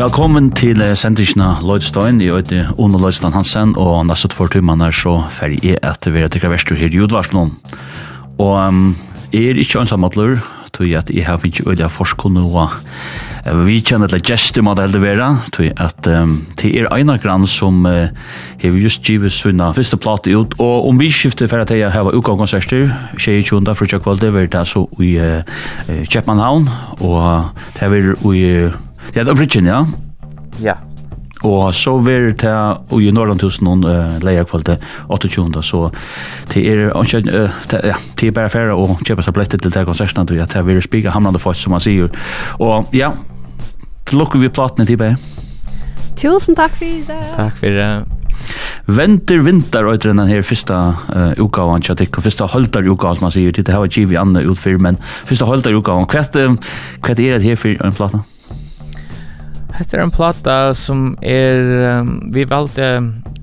Velkommen til uh, sendingsna Lloydstein, i øyde Ono Lloydstein Hansen, og nesten for timene er så ferdig er at vi er til Kravestur her i Jodvarsnån. Og um, jeg er ikke ansammatler, tog jeg at jeg har finnet av forskene, og uh, vi kjenner til gestum at det heldig være, tog at um, det er Einar grann som uh, har just givet sunna første plate ut, og om vi skifter for at jeg har utgangkonserter, 22. tjekkvalde, vi er det så i uh, Kjeppmannhavn, og det er vi i uh, Det er bridgen, ja? Ja. Og så vil det ta, og i Norrland Norrlandhusen noen uh, leier kvalitet 28. Så det er, uh, det, ja, det er bare færre å kjøpe seg blettet til det konsertene. Ja, det er vil spike hamrande folk, som man sier. Og ja, til lukker vi platene til bare. Tusen takk for det. Takk for det. Venter vinter og den her første uh, utgaven til dere, første holder utgaven som man sier, til det her var givet andre utfyr, men første holder utgaven, hva er det her for en plate? Hetta er ein plata sum er um, vi valde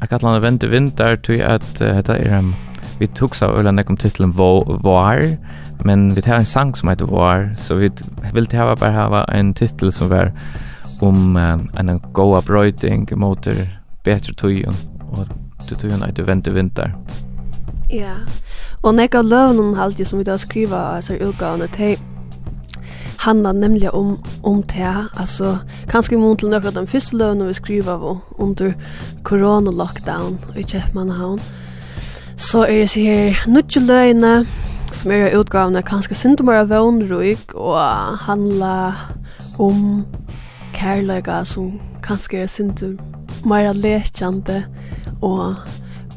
at kalla hana Vente Vinter til at uh, hetta er um, vi tok så øl and kom titeln Var, men vi tar en sang som heter Var, så vi vill ta bara hava en titel som var om um, en goa brøyting mot betre tøyen og tøyen at Vente Vinter. Ja. Og nekka løvnum haldi som vi da skriva, altså utgavene, til handlar nämligen om om te alltså kanske mot till några av de första lönen vi skriver av under corona lockdown i Chefmanhavn Så är det här nutje löjna som är utgavna kanske syndmara vånrug och handla om kärlega som kanske är syndmara lekande och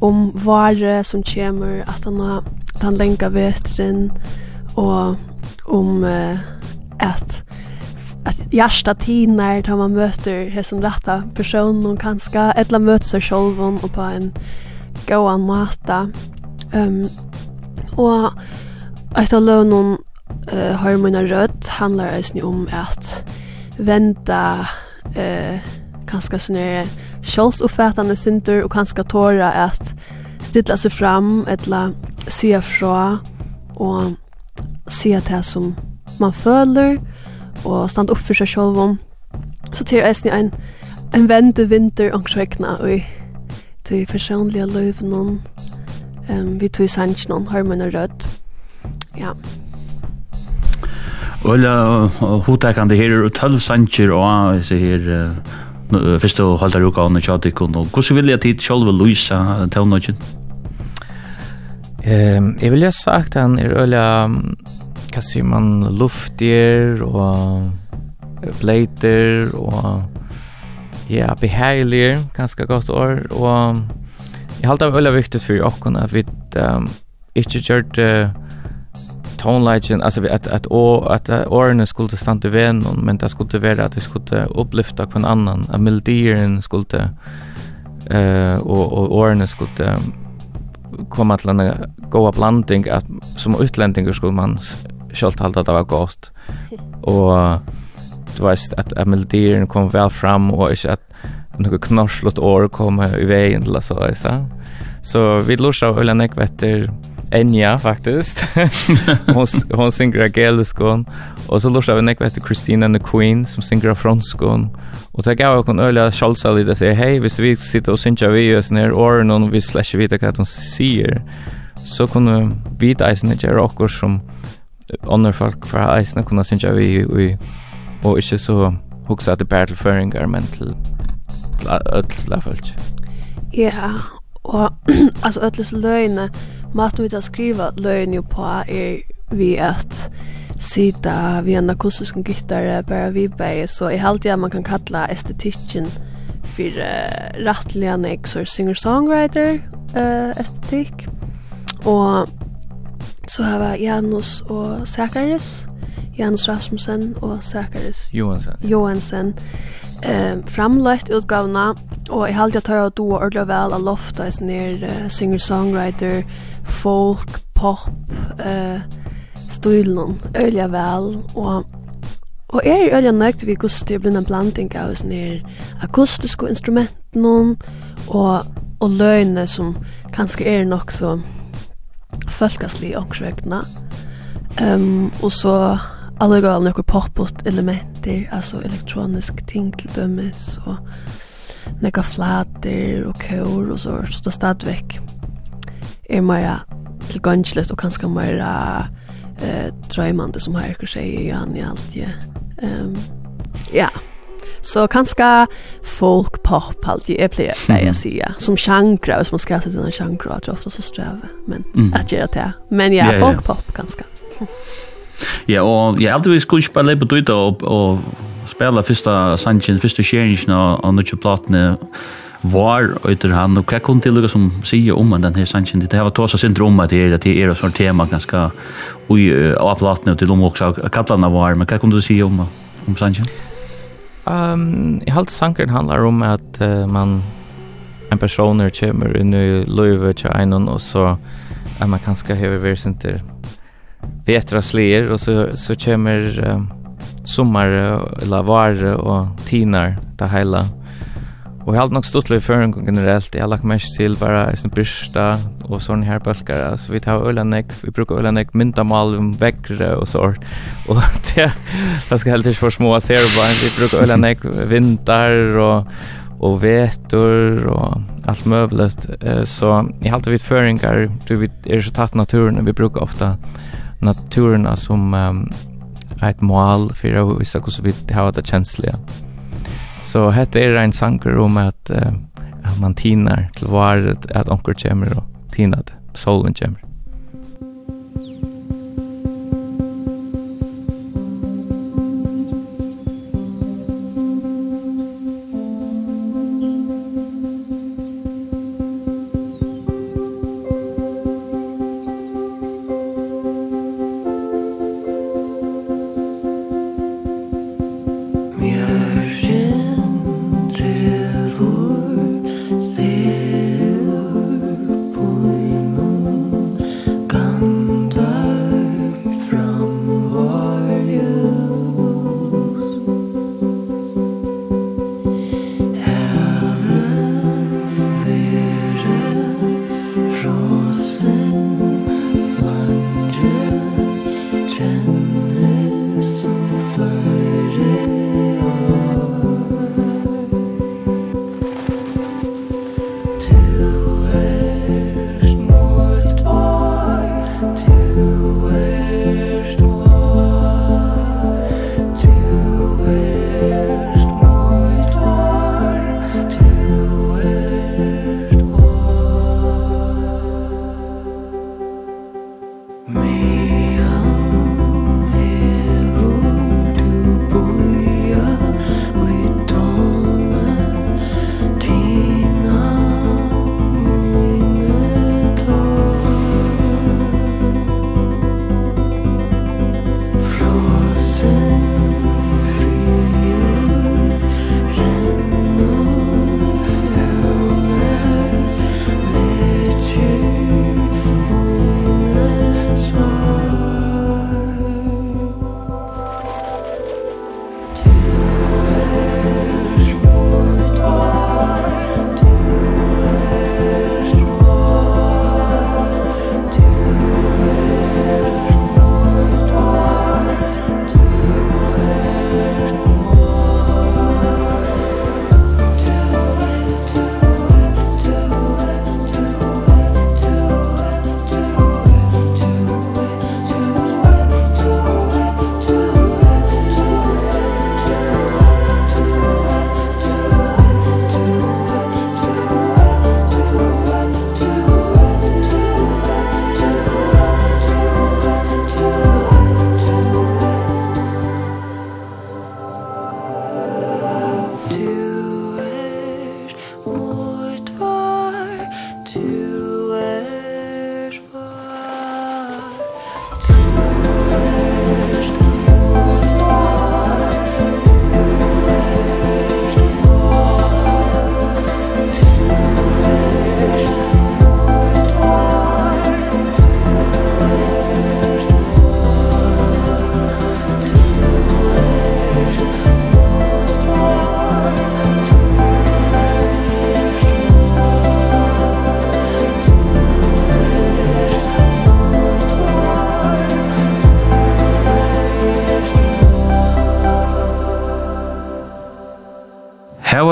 om vare som kommer att han har den länka vetren och om uh, att att hjärsta tinar tar man möter hesen rätta person och kanske eller möter sig själv och på en goan mata. Ehm um, och att alla någon eh har mina rött handlar alltså om att vänta eh kanske såna självsuppfattande synder och kanske tåra att stilla sig fram eller se fra och se det som man føler, og stand opp for seg selv om. Så til jeg en, en vende vinter og ångsvekna, og til personlige løv noen, um, vi tog sanns noen, har man rød. Ja. Ola, hodtekande her og tølv sannsjer, og jeg ser her, fyrst først og holdt her uka under tjatikon, og hvordan vil jeg tid selv løysa tøvnodgen? Um, jeg vil ha sagt han er øyla hva sier man, luftier og bleiter og ja, behagelier, ganske godt år, og jeg halte det veldig viktig for åkken at vi um, ikke gjør tonelagen, altså at, at, å, at årene skulle stande i venen, men det skulle være at det skulle opplyfte hver annan, at melodieren skulle, uh, og, og årene skulle komma til en goda blanding, at som utlendingur skulle man självt allt at det var gott. Og du veist at att kom vel fram og ikke at noe knorslått år kom i veien, eller så veist så. Så vi lurar av Ulla Nekvetter, Enya faktiskt. hon hon synger Gelskon och så lurar vi näck vetter Christina and the Queen som synger Fronskon. och ta gav kon öliga Charles det säger hej hvis vi sitter och synger vi oss ner or någon vi slash vita kat hon ser så kunde vi ta isen där som andre folk fra eisene kunne synge vi, vi og ikke så hukse at det bare til føringer, men til ødelsle folk. Ja, og altså ødelsle løgne, måten vi da skriva løgne jo på er vi at sida vi en akustisk gitar bare vi bei, så i halte man kan kalla estetikken for uh, rattliga anek, så singer songwriter uh, estetikk, og så har Janus og Sakaris, Janus Rasmussen og Sakaris Johansen, Johansen. Eh, framlagt utgavna, og jeg halte jeg tar av doa ordentlig vel av lofta jeg snir uh, singer-songwriter, folk, pop, eh, stilen, øyelig vel, og Og er i ølja nøgt vi gos til blina blanding av sånne akustiske instrumenten og, og løgne som kanskje er nok så folkaslig ångsvegna. Um, og så allegale noen pop-up elementer, altså elektronisk ting til dømes, og noen flater og kår og så, så det stadigvæk er mer tilgangsligt og kanskje mer eh, drøymande som har ikke skjer i han i alt, ja. Um, ja. Yeah. Så kanske folk pop allt det är mm. jag säger som chankra som man ska sätta den chankra att ofta så sträva men mm. att göra det. Men ja, yeah, folk yeah. pop kanske. ja, och jag har alltid skulle spela på Twitter och og spela första Sanchez första change av och nu platne var utur han och kan kom til lukka som sier om den her sanchen det här var tosa syndrom att det är at det är sånt tema ganska platene og til dem också kallarna var men kan kom du säga om om sanchen Um, I halte sankeren handlar om at uh, man en personer kommer inn i løyve til einen og så er man kanskje hever versinter vetra slier og så, så kommer um, sommare eller vare og tinar det heila. Og jeg har nog stått litt för en generellt. Jag har lagt mest til bare en brista och sånne här bölkar. Så vi tar ölen nek, vi brukar ölen nek, myndamal, om väckre och så. Och det jag ska helt ikke for små ser bara vi brukar ölen nek, vinter och och vetor och allt möjligt. Så i allt vi föringar, du är så tatt naturen vi brukar ofta naturerna som um, ett mål för att visa hur vi har det känsliga. Så hette er en sanker om at, uh, at man tinar til varet, at onker kommer og tinar det, solen kommer. Vi er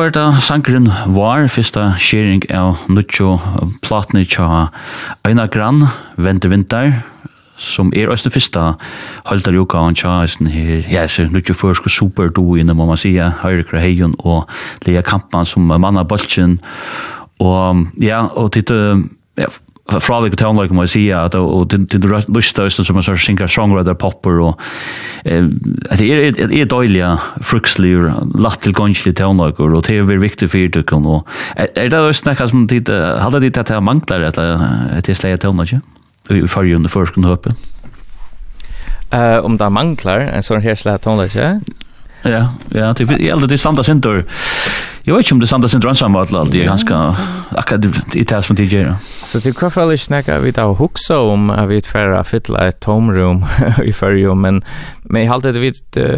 var det sangren var første skjering av Nuccio Platni tja Aina Gran, Vente Vinter, som er også fyrsta halter joka han tja her, ja, så Nuccio Førske Super du inne, må man sige, Høyre Kraheion og Lea Kampan som manna Bolchen, og ja, og titte, ja, fra fralik og tónleik må jeg si at og til du lyst til som en sånn singer songwriter popper og at det er er døyliga frukslir latt til gonsli tónleik og det er veldig viktig for du kan og er det også nekka som tid hadde dit at det manglar at det er sleia tónleik i fargen under forskun høpe. Uh, om det manglar en sånn her slag tonleik, ja? Ja, ja, det er alltid det standa sindur Jag vet inte om det sanda sin drönsan var allt det är ganska akkurat i det från DJ. gör. Så till kvar fall snacka vi då huxa om att vi färra fylla ett tomrum i förr men men jag hade det vi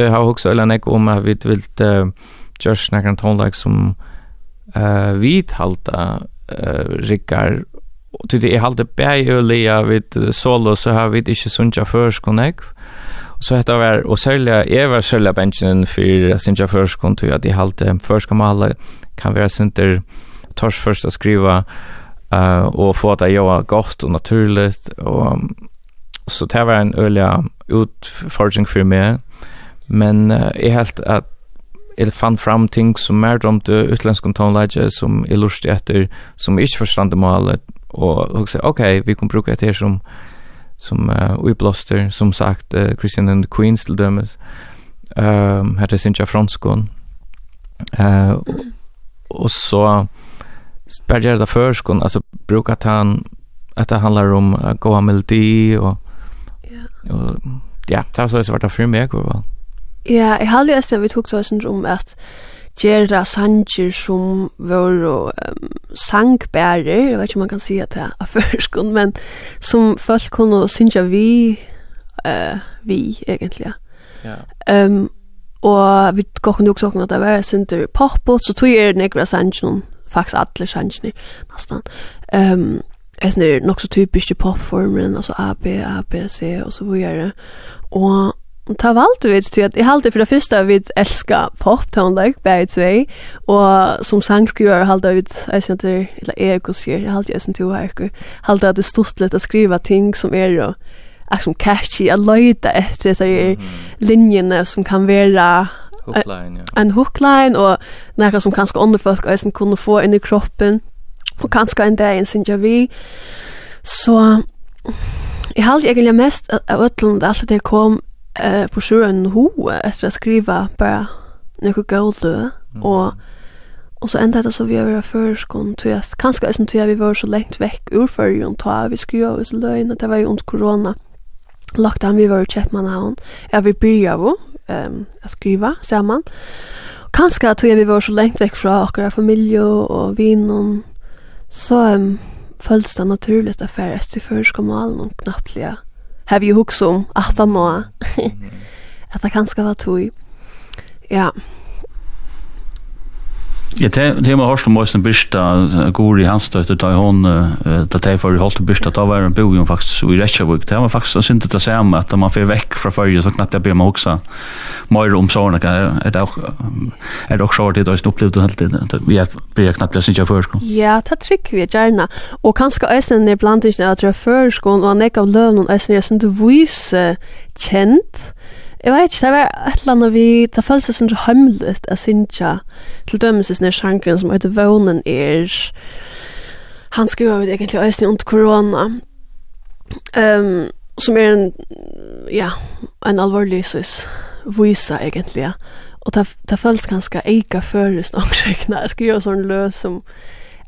har huxa eller näck om att vi vill just snacka en tonlag som eh vi halta rikkar och det är halta bäj och lea vid solo så har vi inte sunja förskonek. Mm Så hetta var og selja var selja benchen för Sinja Førskon, kom till att i halte först kan man kan vara center tors først å skriva eh och få att göra gott och naturligt och så det var en øyelig utfordring för meg, men uh, jeg helt att jeg fann fram ting som mer det utländska tonläge som jag lust etter, som jag inte förstod målet och jag sa okej vi kan bruka det här som som uh, uppblåster som sagt uh, Christian and the Queens till dömes. Ehm hade sin franskon. Eh uh, och så spärrar det förskon alltså brukar han att det handlar om att gå melodi och ja. Och, ja, det har så varit för mig vad. Ja, jag har ju sen vi tog så om att gera sanger som var um, sangbærer, jeg vet ikke om man kan si at det er førskon, men som folk kunne synge vi, uh, vi egentlig. Ja. Um, og vi går kunne også åkne at det var synder pop så tog jeg nekra sanger, faktisk alle sanger, nesten. Um, jeg synes det er nok så typisk i popformen, altså A, B, A, B, C, og så videre. Og Ta valde vi til at i halte for det første vi elsker pop tonlag by the og som sangskriver halte vi jeg sent eller er sier, jeg halte jeg synes to her halte at det stort litt å skriva ting som er jo ak som catchy a leita etter så er linjene som kan vera hookline ja. en hookline og nokre som kanskje andre folk eisen kunne få inn i kroppen og kanskje en dag en sinja vi så Jeg halte egentlig mest av ötlund alt det kom eh på sjön ho efter att skriva bara några golde och och så ända det så vi över först kom till att kanske är som till vi var så långt veck ur förrjun ta vi skrev så lögn det var ju under corona lockdown vi var i Chapmanhavn är vi va ehm att skriva samman kanske att vi var så långt veck från våra familj och vinnon så um, följs det naturligt att färdas till förskolan och knappt Have you hooked om att han nå. At det kanske var tog. Ja. Ja, det er med hørst om man har som måste bista Gori Hansdóttir ta hon ta ta för håll till bista da var en bojon faktisk i Reykjavik. Det var faktiskt så inte det samma att man får vekk fra fyrir, så knappt jeg ber mig också. Mer om såna kan är det också är det också det är upplevt helt det vi är blir knappt jag syns jag försko. Ja, ta trick vi gjerne og kanskje gärna er blant ikke at bland inte att og han er ikke av løvn, og och er sånn du vise kjent, Jeg vet ikke, det var et eller annet vi, det føles seg sånn hemmelig, jeg synes ikke, til dømes i sånne sjankeren som heter Vånen er, han skriver vi egentlig også under korona, um, som er en, ja, en alvorlig sys, vise egentlig, ja. Og det, det føles ganske eika føres noen jeg skriver sånn løs som,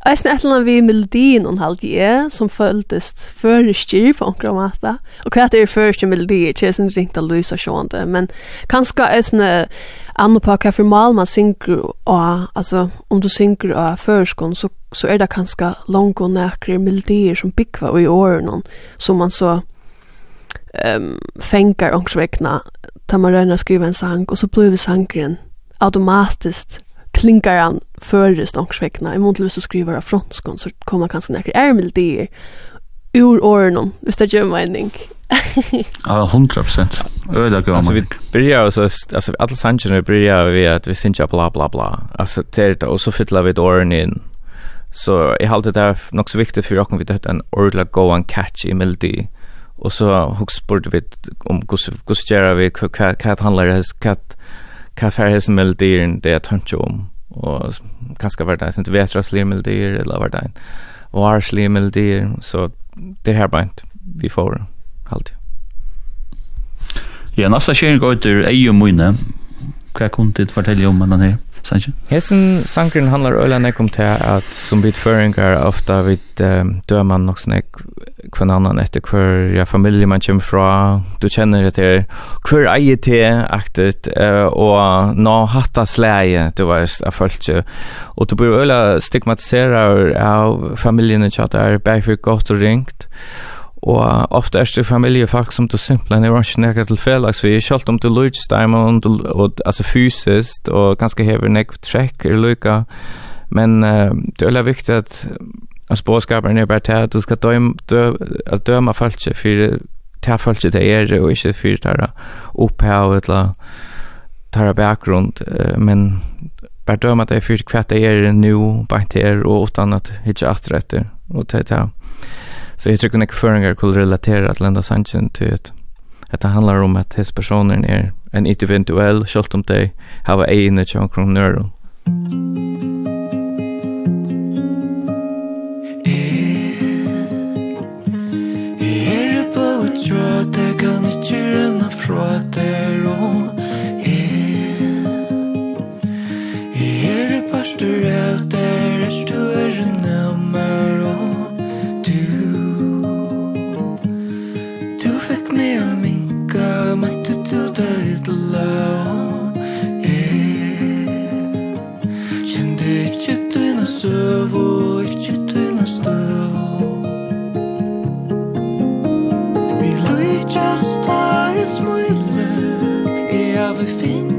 Eisen et eller annet vi melodien hun halte jeg, som føltes føreskir på omkring måte. Og hva er føreskir melodier, det er sånn ringt av lys og sjående, men kanskje eisen anna på hva for mal man synger og, altså om du synger av føreskånd, så, så er det kanskje langt og nækere melodier som bygger i årene, som man så um, fengar omkring tar man røyner å skrive en sang, og så blir vi sangren automatiskt klinkar han före stångsväckna. I mån till att skriva av fronskon, så kommer kanskje nekker ærmeldier ur åren, hvis det gör mening. Ja, 100 procent. Öda går Alltså vi börjar så alltså alla vi börjar vi att vi syns bla bla bla. Alltså det och så fyller vi åren in. Så jag håller det där nog så viktigt för jag vi det en ordla go and catch i melody. Och så hooks bort vi om hur kus vi kat handlar det kat hva færre som melodier det jeg tømte om, og kanskje var det en sånn vetraslige melodier, eller var det en varslige melodier, så det her beint vi får alltid. Ja, nasta kjering går etter eie og mine. Hva kunne du fortelle om denne her? sannsyn. Hessen sankren handlar øyla nek om til at som bit føringar ofta vid um, dør man nok kvann annan etter hver ja, familie man kjem fra, du kjenner det til hver eier til aktet uh, og nå hatta slei, du veist av følelse og du blir øyla stigmatisera av familien tja der, bæg for godt og ringt. Og ofte er det familiefolk som du simpelthen er ikke nekka til felags vi, selv om du lukkes dem, og, og, altså fysiskt, og ganske hever nekk trekk er lykka. men uh, det er veldig viktig at altså bådskaperen er bare til at du skal døm, dø, at døma folk for ta folk til er, og ikke for det opphav, eller tar bakgrund, men bare döma det for hva det er nu, bare til er och utan att hitta efter och ta ta. Så jag tycker att föringar kunde relatera till enda sanchen till att att det handlar om att his personer är en individuell kjolt om dig hava egna tjonkron nörron. Er på et tråd, kan ikke renne fra der og Er på et tråd, døyt lau Kjende ikkje døyna søv og ikkje døyna støv Vi løy just ta i smule Ja, vi finne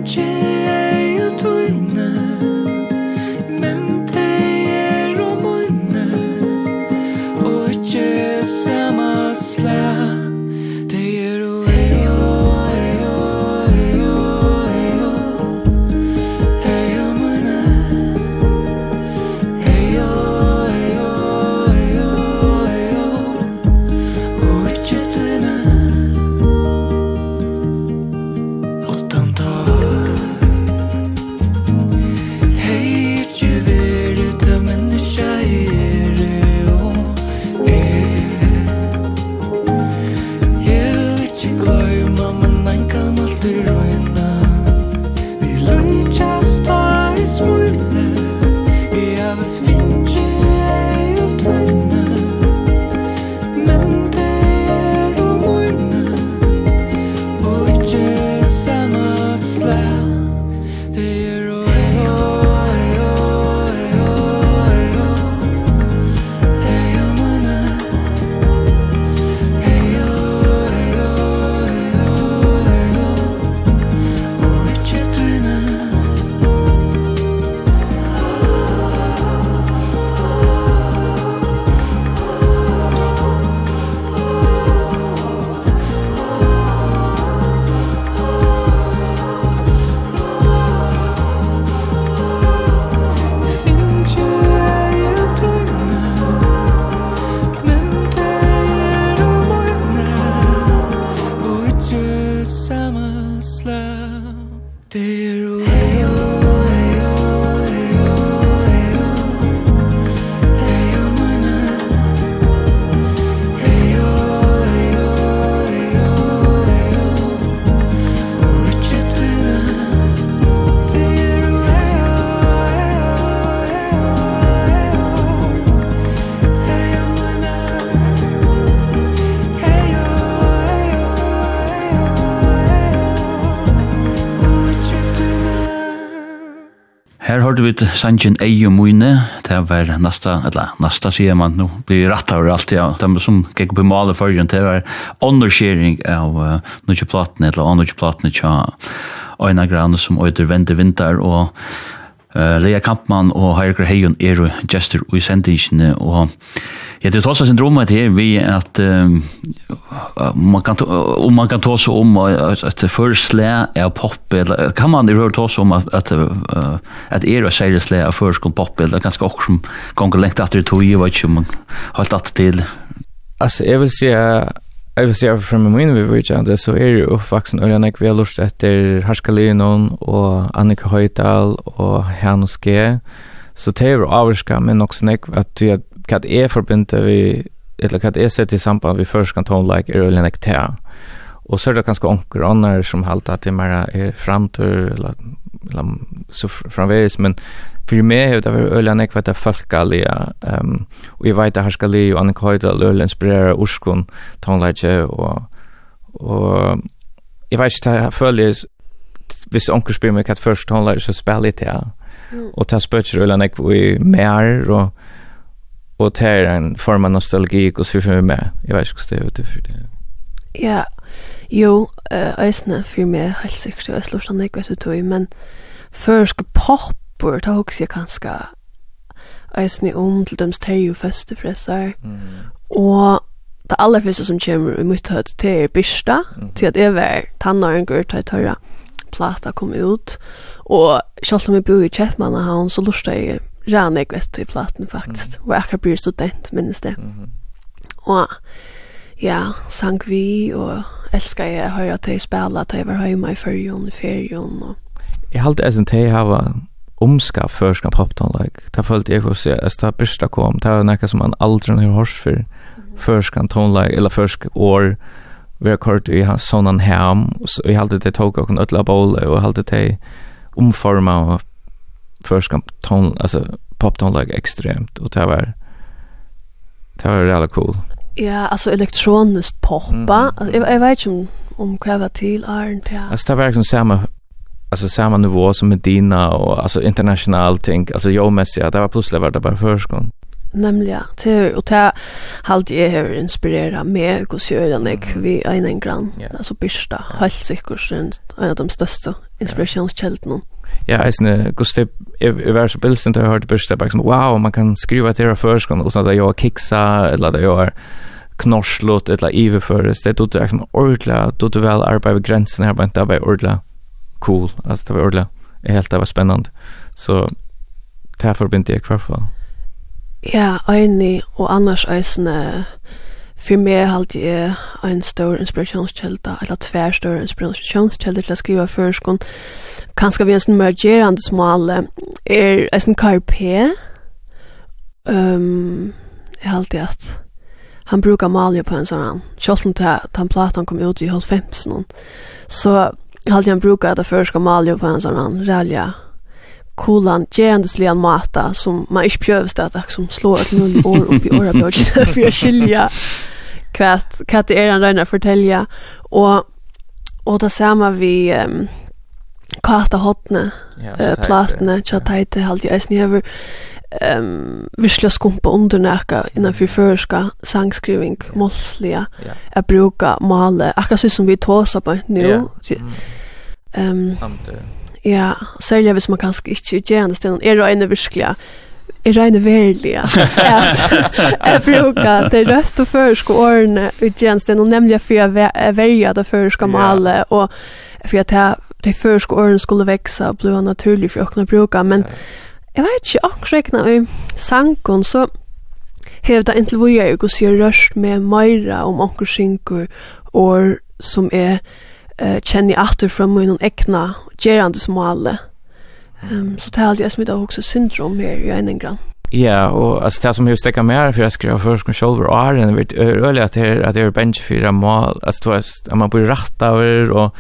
hørte vi sangen Eio Moine, det var nasta, eller nasta sier man, nå blir det rattar alt, ja, de som gikk på maler forrige, det var underskjering av uh, nukje platene, eller nukje platene tja Øyna Grane som øyder vende vinter, og uh, Lea Kampmann og Heirger Heion er jo gestur i sendingene, og Ja, det trossa syndrom att det vi att um, man kan om um, man kan ta så om att förslä är pop eller kan man det höra ta om att att uh, att era säger slä är först kom pop eller ganska också som gånger längt att det tog ju vad ju man hållt att till. Alltså jag vill säga jag vill säga från min vi vet inte så är ju uppvuxen och jag vi lust efter Harskalinon och Annika Höjdal och Hanuske så det är avskam men också nek att du kat är förbundet vi eller kat är sett i samband vi först kan tone like early next year. Och så är det ganska onker annar som halt att det mera är framtur eller eller så framvis men för mig har det varit öliga nek vart det folkaliga um, og jeg vet at her skal le og Annika Höjda öl inspirera Urskon tonläge og, og jeg vet ikke, jeg føler hvis onker spyr meg hva først tonläge så spelar det ja och tar spötcher öliga nek vi mer og og det er en form av nostalgi og så för meg jeg vet ikke hur det är för det. Ja. Jo, ösna för meg helt sikkert jeg slår såna jag vet inte men først popper da också jeg kanske ösna om til dem stereo fester fressar. Mm. Och det aller første som kommer i mitt høyt det er Birsta til at jeg var tannaren går till tørra plata kom ut og selv om jeg bor i Käppmannahavn så lustar jeg rann jeg vet i platen faktisk, og akkurat blir student, minnes det. Og ja, sang vi, og elskar jeg å høre at jeg spela, at jeg var hjemme i fyrjon, i fyrjon. Og... Jeg halte jeg sin til jeg var omskap først når like. Da følte jeg også at da Birsta kom, det var noe som man aldri har hørt for. Først kan like, eller først år, vi har kort i sånn han hem, og jeg halte det tog og kunne ødela bolle, og jeg halte det omforma og förskam ton alltså pop ton like extremt och det var det var jävla cool. Ja, alltså elektroniskt poppa. Alltså, jag, jag vet inte om om vad var till Arnt ja. Alltså det var liksom samma alltså samma nivå som Medina och alltså international tänk alltså jag mest ja det var plötsligt var det bara förskon nämligen till och ta halt jag här inspirera mig och så jag vi en en grann. yeah. alltså Birsta, helt säkert en av de största inspirationskällorna ja, eisne, Gustav, jag var så bilsen til jeg hørte børste, bare som, wow, man kan skriva til det først, og sånn at jeg har kiksa, eller at jeg har knorslått, eller iverføres, det tog det liksom ordla, tog det vel arbeid ved grensen her, men det var ordla cool, altså det var ordla, helt det var spennende, så det her forbindte jeg i. Ja, enig, og annars eisne, uh, For meg halte jeg en stor inspirationskälla eller tver stor inspirationskälla till att skriva förskon Kanskje vi en sånn mergerande smal Er en karpe ehm um, jeg halte at han brukar malja på en sån här själv ta han platan kom ut i 95 någon så halt han brukar att förska malja på en sånn här ralja kolan gerandeslian mata som man ikke prøvst at som slår et null år opp i åra børs for å skilja kvart kvart är han rönar fortälja och och då samma vi um, karta hotne ja, uh, platne chatajte ja. halt jag sni över ehm um, visla skumpa undernäka innan för förska sangskriving ja. målsliga ja. att bruka male akkurat så som vi tåsar på nu ehm ja. um, samt ja sälja vis man kanske inte gärna stannar är det en verkliga Jeg regner verlig at jeg bruker det røst og føreske årene utgjensten, og nemlig for jeg verger det føreske malet, og for at jeg de føreske årene skulle vekse og bli naturlig for å kunne bruke men jeg vet ikke akkurat i sanken, så hevda inntil hvor jeg går sier røst med meira om anker synker, og som er uh, kjenner jeg atter fra min egna gjerandesmale, Um, så det alltid jag smittar också syndrom här i en grann. Ja, og alltså det som jag stäcker med för jag skriver först med shoulder och är en vet øyelig att det att det är bench för mål alltså då att man bor rett over och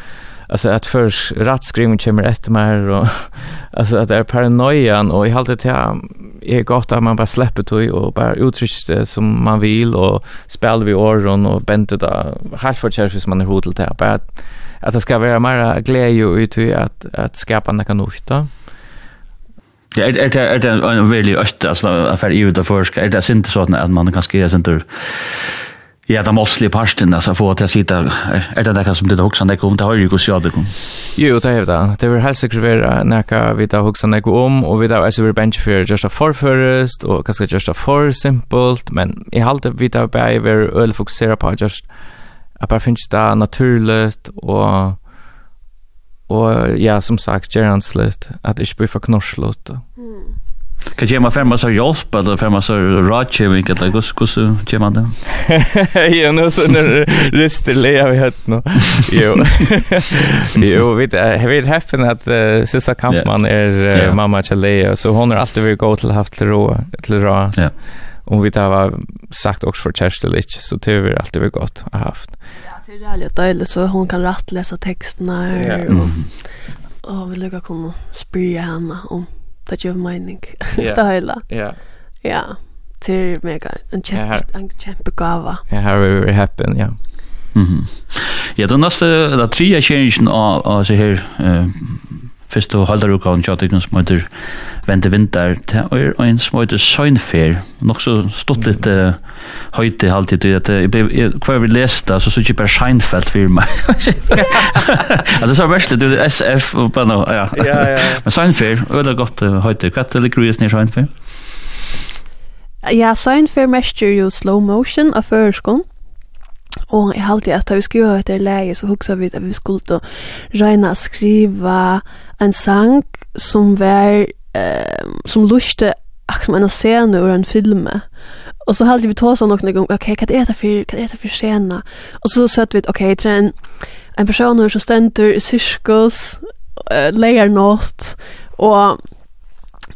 alltså att først rätt kommer etter mer och alltså att det är paranoian och i allt det jeg är gott att man bara släpper tog och bara uttrykker det som man vill och spiller vi åren och bäntet det helt for kärlek som man er hotell til bare att, at det ska vara mer glädje och ut att att skapa något nytt. Mm Det är det är det en väldigt ötta alltså affär ju det förska är det inte sånn at man kan skriva sånt tur? Ja, det måste ju parsten alltså få att jag sitta är det där som det också när kom det har ju gått så det kom. Jo, det är det. Det vill helst skriva näka vita huxa när om och vi där alltså vi bench för just a for first och kanske just a for simpelt men i halt vi där vi öl fokusera på just att bara finns det naturligt och Och ja, som sagt, gör han slut. Att inte blir för knorslått. Mm. Kan jag med fem så hjälp eller fem så rådgivning eller hur hur hur man det? Ja, nu så när rister le vi hött nu. Jo. Jo, vet jag vet häften att Sissa kampman är mamma till Lea så hon har alltid varit god till haft till ro till ro. Ja. Och vi har sagt också för Kerstin så det har alltid varit gott att haft. Ja Det är räligt dejligt så hon kan rätt läsa texterna ja. och, och vi lyckas komma spyrja henne om det gör mening. Ja. det hela. Ja. Ja. Det är mega en kämpe, en kämpe gava. Ja, här är vi happen, ja. Mhm. Ja, då nästa, den tredje changen av, av så här, eh, Fyrst og halda ruka og tjata ikon som heter Vente Vinter, det er en som heter Søgnfer, nok så stått litt uh, høyt i halvtid, at hver vi leste, så så ikke bare Seinfeld for meg. Altså så verst litt, SF og bare noe, ja. Men Søgnfer, veldig gott høyt, hva er det ligger i Seinfer? Ja, Søgnfer mestur jo slow motion av føreskånd, Og jeg halte at da vi skriver etter leie, så hugsa vi at vi skulle då regna å skriva en sang som var, eh, som luste akkurat som en scene ur en film. Og så halte vi tås sånn noen gang, ok, hva er det for, hva er det for scene? Og så søtt vi, ok, det er en, en person som stender i syrkos, uh, leier nåt, og,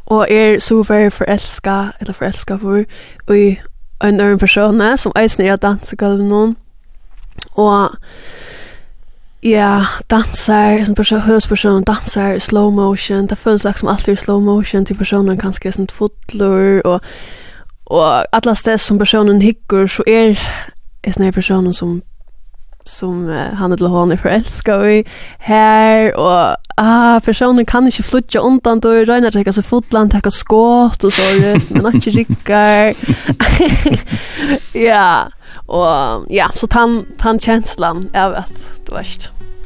og er så veldig forelska, eller forelska for, og en øren person som eisen er å danse gulv noen, og ja, dansar, som person, høyspersonen dansar i slow motion, det føles liksom alltid i slow motion til personen kanskje sånn fotler, og, og alla sted som personen hikker, så er er sånne personen som som uh, han eller hon er forelska i här och ah personen kan inte flutja undan då er røyna trekka seg fotland tar skott och så det men inte rikkar. ja Og ja, så tan tan känslan av vet, det var.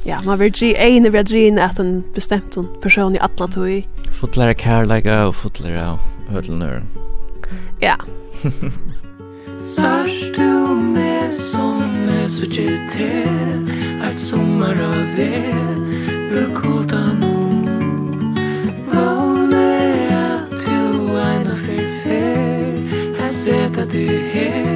Ja, man vill ju en av drin at en bestämd person i atla tog. Fotlar kär like och fotlar ödlnör. Ja. Sars du med som er så tjute at sommar av er Ur kultan om Våne at du ena fyrfer Här sätta du her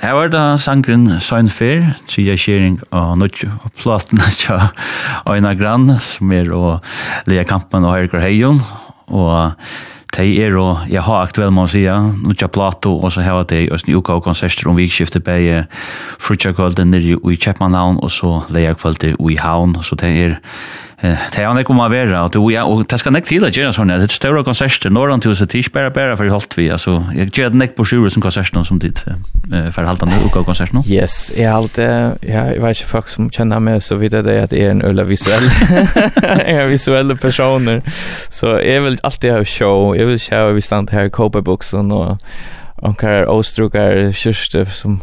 Her var det sangren Sein Fair, tida skjering og nutju og Platen tja Øyna Grann, som er og Lea Kampen og Høyrkar Heijon, og de er og jeg har aktuell må sige, nutja plato, og så heva de Østni Uka og konserter om vikskiftet bei frutja kvölden nirri i Kjeppmannhavn, og så Lea kvölden i Havn, så de er Det er nekko må være, og, du, ja, og det skal nekk til å gjøre sånn, det er større konserter, når han til seg tid, bare bare for i holdt vi, altså, jeg gjør det nekk på sju som konserter som dit, for halta nu, uka konsert nå. Yes, jeg har alltid, jeg vet ikke folk som kjenner meg, så vidt det at jeg er en øla visuell, jeg er visuelle personer, så jeg vil alltid ha show, jeg vil sjå, vi stand her i Kåperbuksen, og onkar åstrukar kyrste, som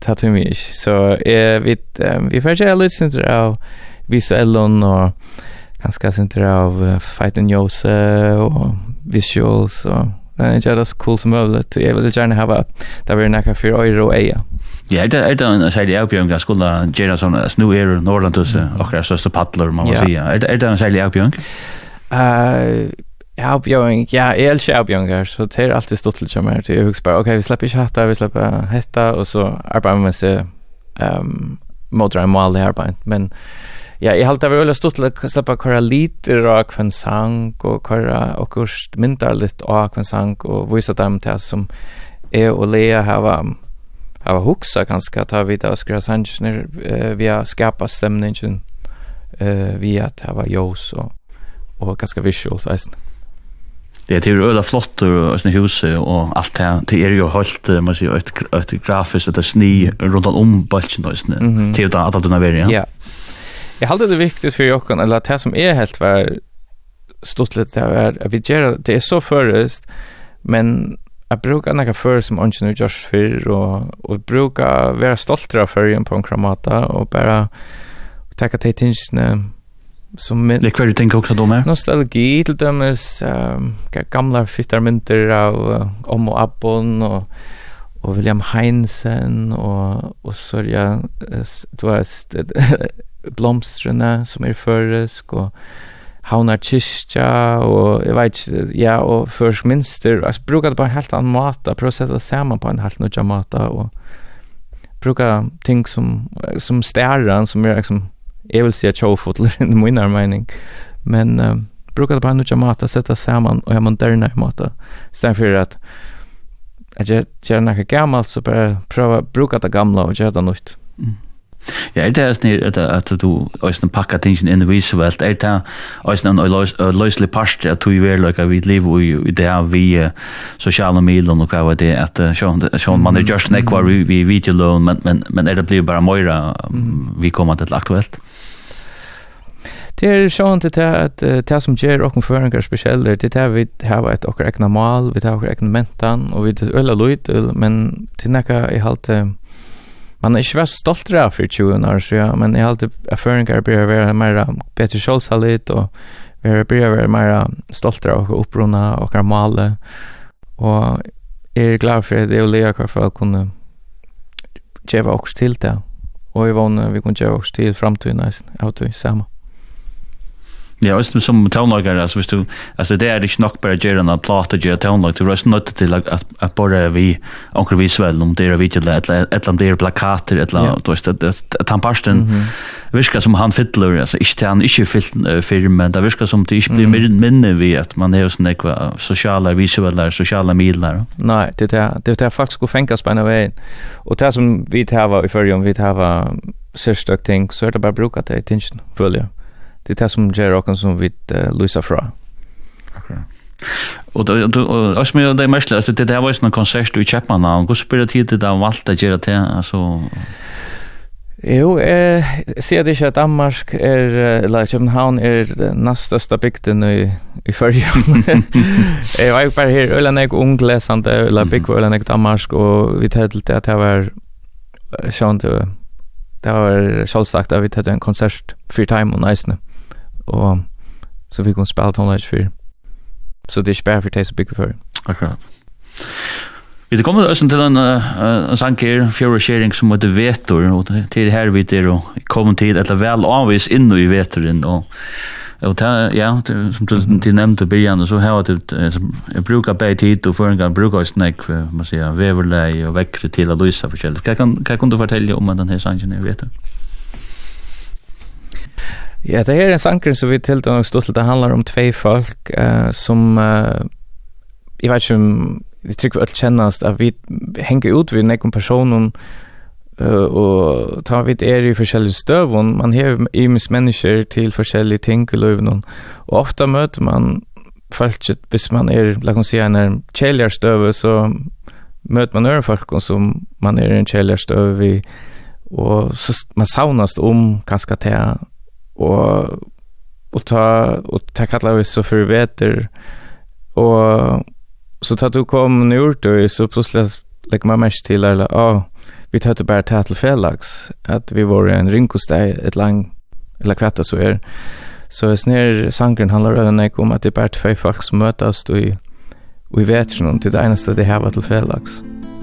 tatt vi mye, så jeg vet, vi får gjøre litt sinter av, visuellen och ganska center av uh, Fight and Jose och visuals och det är jävla så cool som möjligt. Jag vill gärna ha det vi näka för öre och eja. Ja, det är det en särlig avbjörn jag skulle göra sådana snu er Norrland och åkra största paddlar man måste säga. Är det en särlig avbjörn? Uh, Avbjörn, ja, jag älskar avbjörningar så det är alltid stått till mig till jag bara, okej, okay, vi släpper inte hatta, vi släpper hetta och så arbetar man med sig um, mot en mål i arbetet, men Ja, jeg halte det var veldig stort til å slippe hva liter av hva sang, og hva akkurat mindre litt av hva sang, og vise dem til som er og Lea hava hava hugsa ganske ta vi da Skra sanger uh, via skapa stemningen eh, via at hava jós og, og ganske visuals eisen. Det er jo øyla flott og sånne huset og alt det Det er jo holdt, man sier, et, et grafisk, et sni rundt om balsen og sånne. Mm -hmm. Det er jo da at det er ja? Ja, Jag hade det viktigt för Jockan eller att det som är helt var stort lite det var att vi gör det. Är så förrest men jag brukar några för som inte nu just för och och brukar vara stolt för en på en kramata och bara tacka till tinsen som min det kvar du tänker också då med nostalgi till dömes um, gamla fittar mynter av uh, om och abbon och och William Heinsen och och så jag du vet blomstrene som er føresk, og Havnar Kyrkja, og jeg vet ikke, ja, og Førsk Minster, altså bruker det på en helt annen måte, prøver å sette det sammen på en helt nødja måte, og brukar ting som, som stæren, som er liksom, jeg vil si at tjofotler, i min mening, men uh, brukar det på en nødja måte, sette det sammen, og jeg moderne måte, stemmer at at jeg gjør noe gammelt så bare prøver å bruke det gamle og gjøre det nytt. Mm. Ja, er det æsni at, at du æsni pakker tingsin inn i visevelt, er det også en løyslig parst at du i verleika vi liv i det her vi sosiale milen og hva var det, at sånn man er just nekvar vi videolån, men, men, men er det blir bara moira vi kommer til aktuelt? Det er sånn til det at det som gjør okken føringar spesielt, det er det vi har et okker egna mal, vi har okker egna mentan, og vi er øyla løyt, men til nekka i halte man er ikke vært stolt av for 20 år så ja, men jeg har alltid erfaringer blir å være mer Peter Scholz har litt, og vi har blir være mer stolt av å opprunde og å male, og jeg er glad for det jeg og Lea hver fall kunne gjøre oss til det, og jeg vågner vi kunne gjøre oss til fremtiden, jeg har tog sammen. Ja, og som tonelager, altså hvis du, altså det er ikke nok bare gjerne en plate gjerne tonelager, du er også nødt til at, at at bare vi, anker vi svel, om det er vidt eller et eller annet, det er plakater, et eller annet, yeah. at, at, at han parsten mm virker som han fyller, altså ikke til han ikke fyllt uh, firmen, det virker som det ikke blir mm minne vi at man har sånne ekva sosiale visuelle, sosiale midler. Nei, det er det, det er faktisk å fengas på en av veien, og det som vi tar i fyrrjum, vi tar sørstøk ting, så er det bare brukat det i tingene, føler jeg det är det som gör och som vi uh, lyser fra. Akkurat. Och då då alltså men det är mest alltså det där var ju en konsert i Chapman och hur spelar tid det där valta göra det alltså Jo, jeg ser det ikke at Danmark er, eller København er den næst største bygden i, i Førjøen. jeg var jo bare her, eller nek ung lesende, eller bygd, eller nek Danmark, og vi tar til det at jeg var sjønt, det var selvsagt at vi tar en konsert for time og næsne og så fikk hun spille tonelage for så det er ikke bare for deg som bygger for Akkurat Vi er kommet også til en, uh, en sang her, fjord kjering som heter Vetor, og til her vi er og kommet til etter vel avvis inn i Vetoren, og Og ta, ja, som du, du nevnte i byrjan, så har jeg brukt bare tid, og før gang bruke jeg snakk, må si, veverlei og vekkere til å løse forskjellig. Hva kan, kan du fortelle om denne sangen, jeg vet det? Ja, det här är en sanker som vi till och stått det handlar om två folk eh, som Uh, jag vet inte om vi tycker att kännas att vi hänger ut vid någon person uh, och tar vid er i forskjellige stövon. Man har ims människor till olika ting i livet och ofta möter man folk hvis man er, låt oss säga, en käljarstöv så möter man öra folk som man är en käljarstöv i och så man saunas om ganska till og og ta og ta kalla vi så för veter og så tar du kom nu ut so så plötsligt lägger man mest till eller ja vi tar bara ta till felax att vi var en rinkostej ett lang eller kvatta så är så snär sankren handlar över nei kom att det bara två folk som mötas då i och i vetsen till det ena det här var till felax. Mm.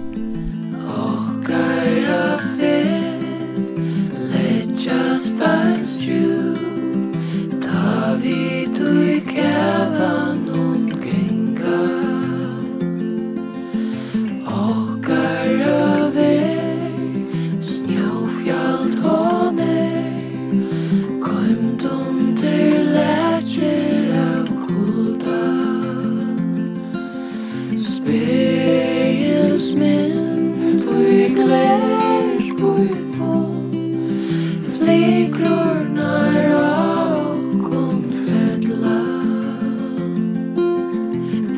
Lysmen, du glær, på Flikror nær og fedla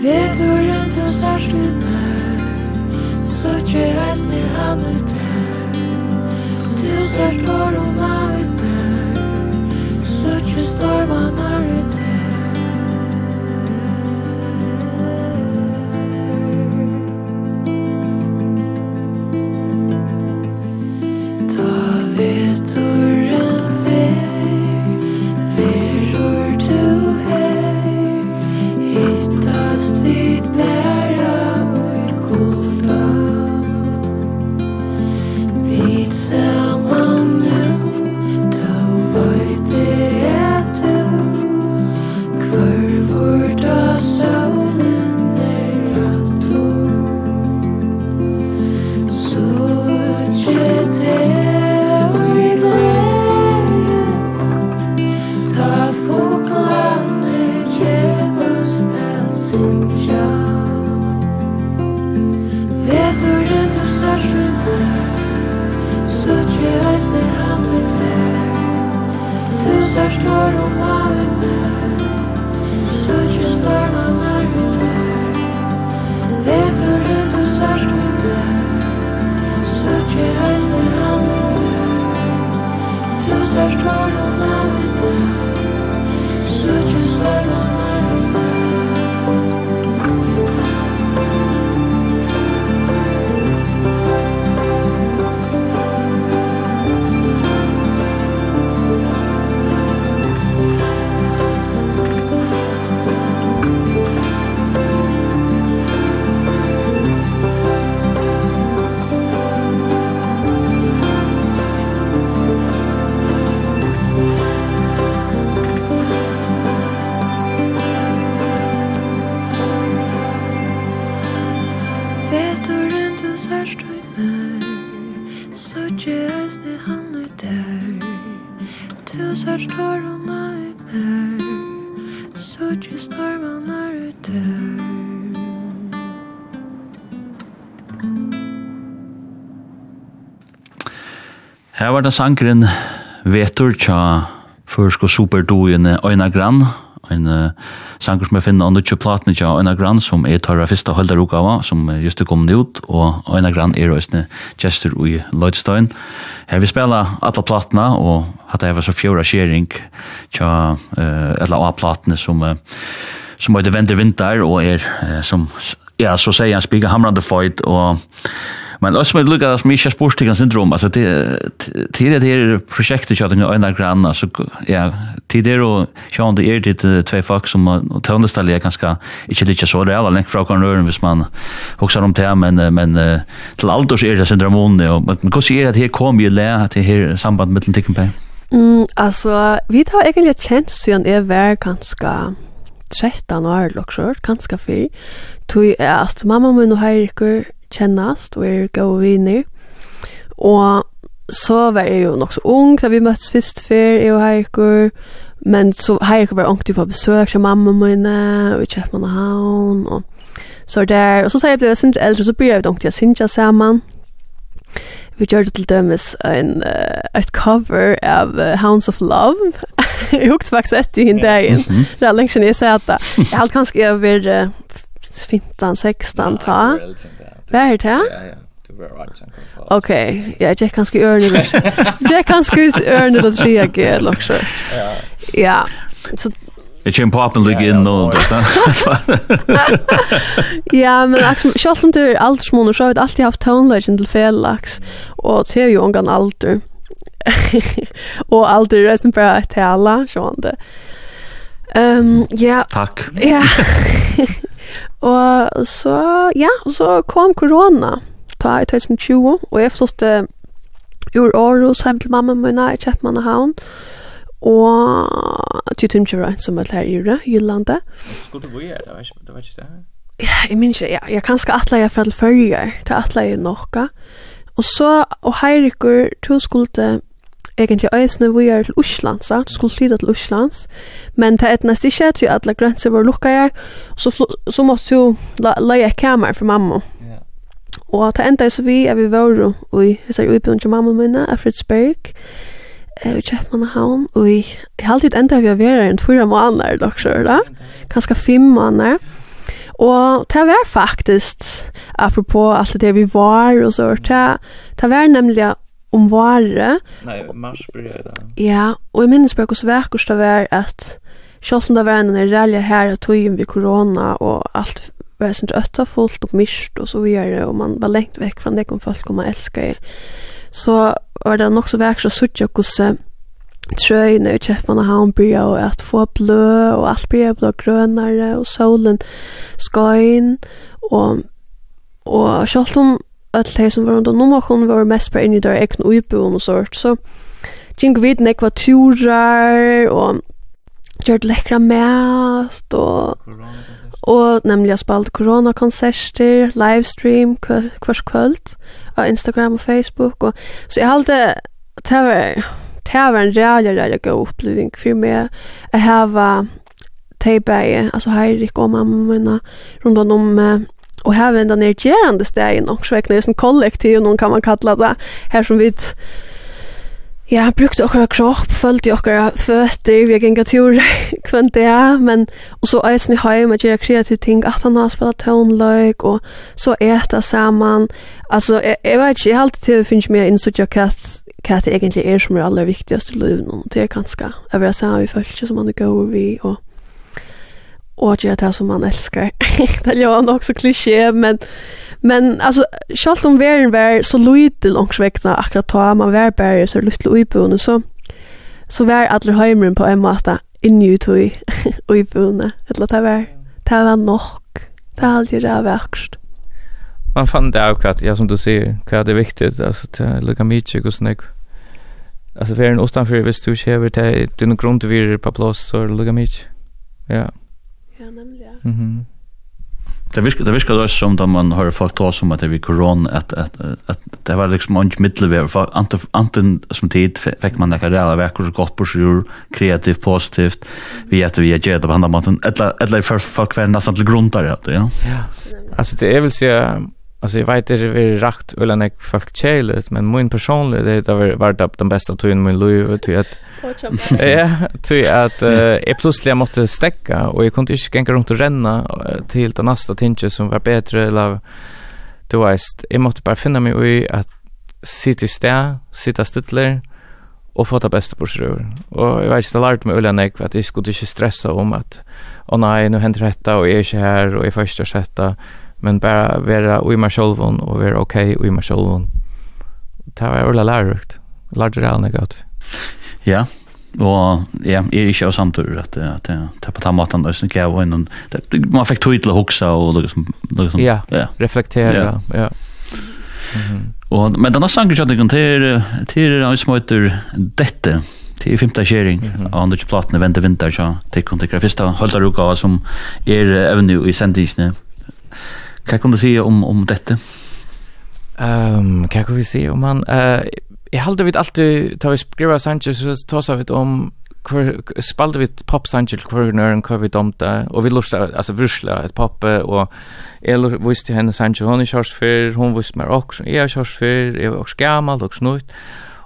Veturen du sars du nær Så tje hesne han ut her Du sars du roma ut nær Så tje ut var det sangren Vetur tja Først og superdoene Øyna Gran, en uh, sanger som jeg finner under tja platene tja Øyna grann som er tar av første holderugava, som uh, just er kommet ut, og Øyna grann er også gestur i Lloydstein. Her vi spela alle platene, og hatt det var så fjora skjering tja, uh, eller av platene som, uh, som er det venter vinter, og er uh, som, ja, så sier han spiga hamrande fight, og Men også med lukka som ikke er sporstikken syndrom, altså tidligere det er prosjektet kjøtt under øyne grann, altså ja, til det og kjønn det er det tvei folk som tøndestallet er ganske ikke litt så reala lengt fra kan røren hvis man hoksar om det, men, men til alders er det syndromon, og men hvordan er det her kom i le, at det her samband med tikkene på? Mm, altså, vi tar egentlig kjent siden jeg var ganske 13 år lukkjørt, ganske fyr. Tog er at mamma min og Heirikur kjennast og er gode viner. Og så var jeg jo nok så ung da vi møttes først før, jeg og Heirikur. Men så Heirikur var ångtig på besøk til mamma mine, og i Kjøpmannahavn, og så der. Og så sa jeg ble sindre eldre, så blir jeg ångtig av Sintja sammen. Vi gjør det til dømes en, uh, et cover av uh, Hounds of Love. jeg hukte faktisk etter henne dagen. Det er lenge siden jeg sier at jeg hadde kanskje over uh, 15, 16 ta. Var det det? Ja, ja. Det var right sen. Okej, ja, jag kan ska göra det. Jag kan ska göra det att se jag är också. Ja. Ja. Så Det kjem på appen ligga inn og det. Ja, men liksom själv om du er aldersmåner, så har vi alltid haft tonlägen til felax og det er jo ungan alder. og alder er resten bare ett tala, så han det. Ehm, ja. Takk. Ja. Og så, ja, så kom korona ta i 2020, og jeg flyttet ur Aarhus hjem til mamma min i Kjeppmannahavn, og til Tumkjøra, som er her i Jure, Jyllandet. Skulle du bo her, det var ikke det? Var ikke det. Ja, jeg minns ikke, ja, jeg kan skal atle jeg fra til førjer, til atle jeg nokka. Og så, og Heirikur, to skulle egentlig eisne vi er til Osland, så du skulle flytta til Uslands, men det etnast ikke, til alle grænser var lukka så, så måtte du leie et kamer for mamma. Yeah. Og det enda så vi er vi var i hessar uibund til mamma minne, av Fritzberg, i Kjepmannahavn, og i halvtid enda vi har vært enn fyra måneder, dere da, kanskje fem månader, Og det var faktisk, apropos alt det vi var og så, det, det var nemlig om vare. Nei, mars börjar det. Ja, og jeg minnes bare hvordan vekkurs det var at selv om det var en rally her og tog vi korona og alt var sånn øtta fullt og mist og så videre, og man var lengt vekk fra det kom folk og man elsker Så var det nok så vekkurs å suttje hvordan trøyne i Kjefmannahavn byrja og at få blø og alt blir blå grønare og solen skøyn og, og selv om öll det som var under nummerkon var mest på inni der egen uiboen og sånt, så tjink vi den ekva turar og gjør det lekkra mest og og nemlig har spalt koronakonserter, livestream hvers kvöld av Instagram og Facebook og så jeg halte det var det var en rævlig rævlig god oppleving for meg jeg hava teibæg, altså Heirik og mamma mine, rundt om og här vända ner gerande stegen också räknar som kollektiv noen kan man kalla det her som vi Ja, brukte okra kropp, følte okra føtter, vi har gikk tur kvendt det er, men og så eisen i høy med gjerne kreative ting, at han har spela tånløyk, og så eta saman. Altså, jeg, jeg vet ikke, jeg har alltid til å finne meg inn så ikke hva det egentlig er som er aller viktigast i livet, og det er ganske, jeg vil si at vi følte som han er gode vi, og och gjøre det som man älskar. det gör han också klisjé, men men alltså självt om världen var så lite långs vägna akkurat ta man var bara så lite uibon så så var alla hemmen på en måte inne ut i uibon eller det var det var nog det hade ju det värst. Man fann det också ja som du säger, vad det är viktigt alltså att lucka mycket och snägg. Alltså för en utanför visst du kör det till din grund vi på plats så lucka mycket. Ja. Yeah. Ja, nemlig, ja. Mm -hmm. Det virkar det virkar då som då man hör folk ta som att det vi koron att att att det var liksom inte mittelväg för anten anten som tid fick man några reella verkor så gott på sjur kreativt positivt vi att vi gör det på andra måten eller eller för folk var nästan till grund där ja. Ja. Alltså det är väl så alltså jag vet det är rakt eller när folk chillet men min personlig, det har varit den bästa tiden min liv till att Ja, till att uh, jag plötsligt måste stäcka och jag kunde inte gänga runt och renna till det nästa tinge som var bättre eller du vet, jag måste bara finna mig i att sitta i stä, sitta stilla och få det bästa på sig Och jag vet inte, jag lärde mig Ulan nek, att jag skulle inte stressa om att åh oh, nej, nu händer detta och jag är inte här och jag får inte detta. Men bara vara i mig själv och vara okej okay, i mig själv. Det var Ulan lärrukt. Lärde det aldrig gott. Ja, og ja, jeg er ikke av samtur at at ta på tamma tanna så kan jag innan man fick tog huxa och liksom liksom ja, reflektera ja. Och men den här sangen jag tänkte till till en småter detta till femte sharing av andra plattan vänta vinter så kontakt kontakta första hålla ruka som är även nu i sentisen. Kan du säga om om detta? Ehm, um, kan vi se om man eh Jeg halde vi alltid, ta vi skriva Sanchez, så tåsa vi om hver, spalte vi pop sanger til hver nøren, hver vi domte, og vi lusta, altså vursla et poppe, og jeg viste henne sanger, hun er kjørs fyr, hun viste meg også, jeg er kjørs fyr, jeg var også gammal, og snutt,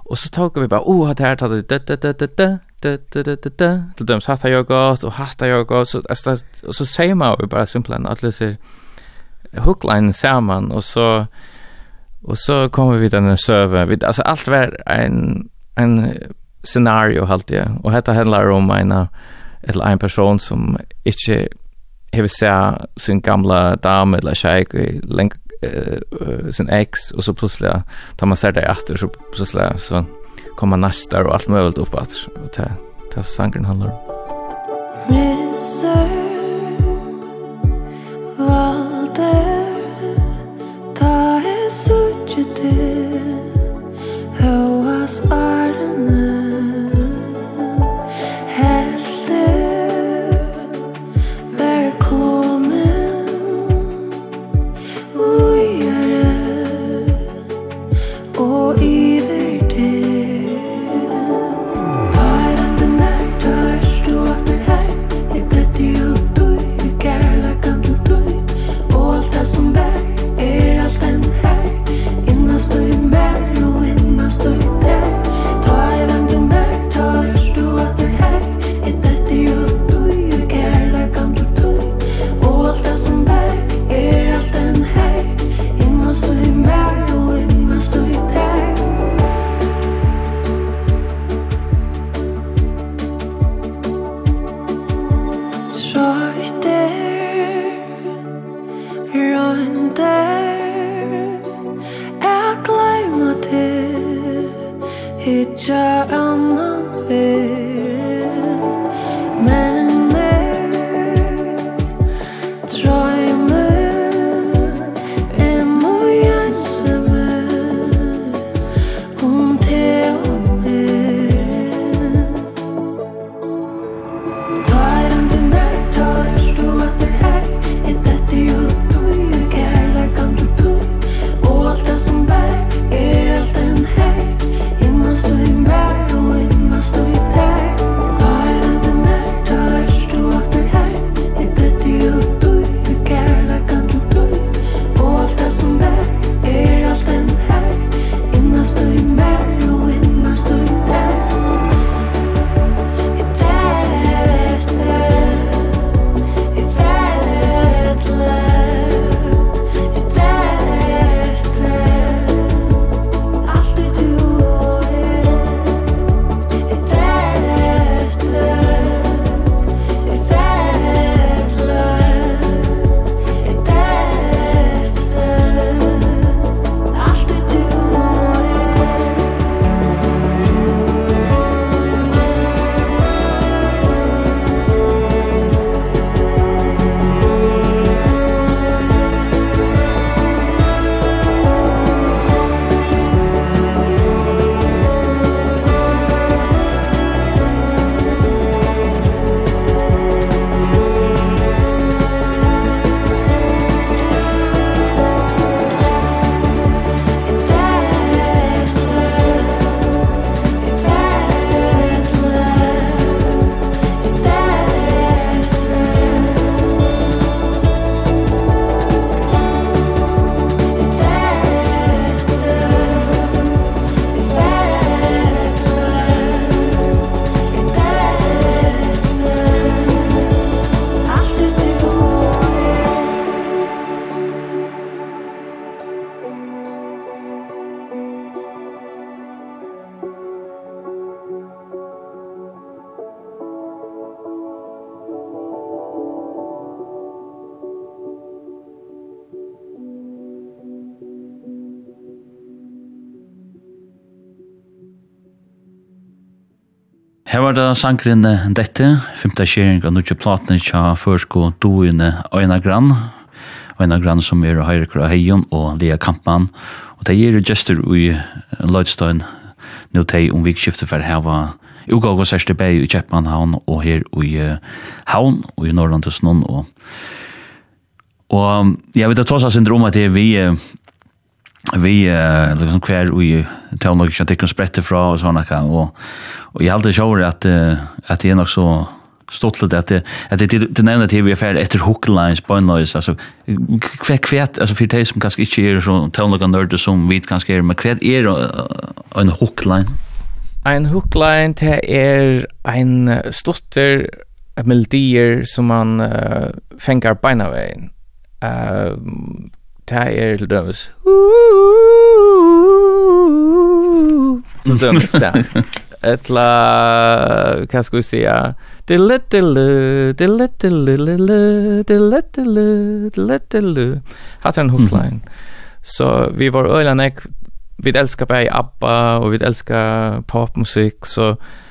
og så tog vi bare, oh, hatt her, tatt det, det, det, det, det, til dem hatta jeg godt, og hatta jeg godt, så, altså, og så sier man jo bare simpelthen, at det ser hookline saman, og så, Och så kommer vi till en server. Vi alltså allt var en en scenario halt jag. Och detta handlar om en eller en person som inte har sett sin gamla dam eller tjej länge uh, sin ex och så plötsligt tar man ser där efter så plötsligt så kommer nästa och allt möjligt uppåt och ta ta sanken handlar. Reserve Valder Ta Jesus Her var det sangren dette, femte kjering av nødje platene tja først gå doene Øyna Grann, Øyna Grann som er Heirekra Heion og Lea Kampmann, og det gir gestur i Løydstøyen nå teg om vikskiftet for her var Ugaag og sørste bæg i Kjeppmannhavn og her i Havn og i Norrland til og Og jeg vet at Tåsa syndrom at det er vi vi uh, liksom kvar vi tar nog inte tycker sprätte fra och såna kan och och jag hade sjåre att att det är nog så stolt att det att det det nämnde till vi affär efter hook lines på noise alltså kvätt kvätt alltså för det som kanske inte är så tar några nörd som vi kanske är men kvätt är en hook line en hook line det är en stotter melodier som man uh, fänger på vägen. Uh, det er til dømes. Til dømes, det. Etla, hva skal vi si, ja. Dille, dille, dille, dille, dille, dille, dille, dille, dille. En hookline. Så vi var øyla nek, vi elskar bare ABBA, og vi elskar popmusik, så... So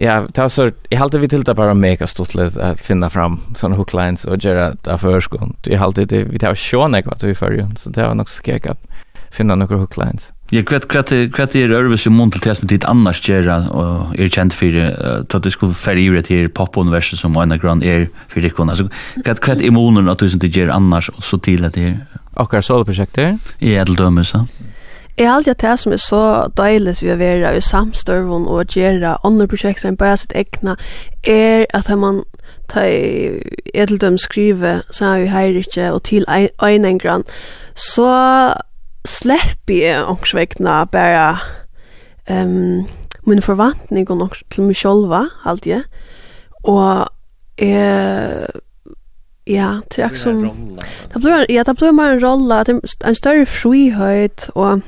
Ja, det var så, jag hade vi till det bara mega stort att finna fram sådana hooklines och göra det här förskånd. Jag hade det, vi tar sjön jag var vi förr så det var nog skek att finna några hooklines. Ja, kvart kvart kvart är Örvis i mun Montel test med ditt annars göra och är känd för att det skulle färja ju det här pop universum som en grand är för det kunna. Så kvart kvart i munen att du inte gör annars och så till att det är. Och är soloprojekter? Ja, det dömer så. Jeg har alltid det som er så deilig vi å være i samstørven og gjøre andre prosjekter enn bare sitt egna, er at man tar edeldøm skrive, så er vi her ikke, og til øynengren, så slipper jeg ångsvekkene bare um, min forventning og nok til meg selv, alltid. Og jeg Ja, det er som... Det blir, ja, det blir mer en rolle, en større frihøyt, og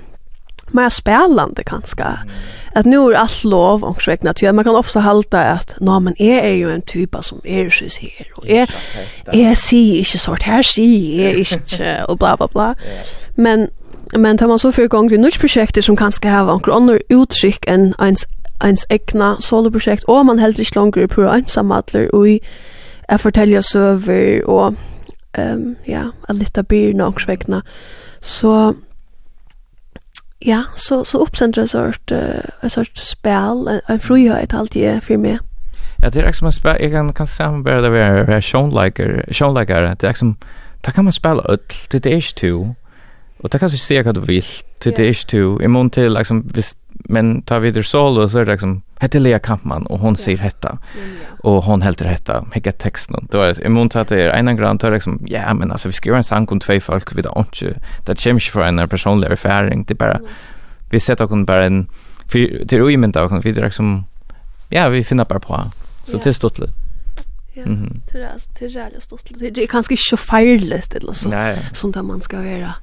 mer spelande kanske. Mm. Att nu är allt lov och räkna till man kan ofta hålla att nå men är är ju en typa som är så här och är är sig inte sort här sig är inte och bla bla bla. Men men tar man så för gång till nytt projekt som kanske har en annan uttryck än ens ens egna soloprojekt och man helt inte längre på ensamadler och i att fortälja söver och ehm um, ja, att lita byr någon vegna. Så ja, så, så oppsender en sort, uh, en sort spel, en, en frihøyt alltid er for meg. Ja, det er ikke som en spel, jeg kan, kan sammenbære det med reaksjonleikere, det er ikke som, da kan man spela öll, det er ikke to, Och det kan du se vad du vill. Det är inte. I mån till liksom visst men tar vi det solo så är det liksom hette Lea Kampmann och hon säger hetta. Och hon helt hetta. Hicka texten. Då är det i mån till att det är en grann tar liksom ja men alltså vi skriver en sang om två folk vi och inte. Det känns för en personlig erfaring. Det bara vi sätter kon bara en för till ojämnt då kan vi det liksom ja vi finner bara på. Så till stuttligt. Ja, det är det är jävligt stort. Det är kanske inte så farligt eller så som där man ska vara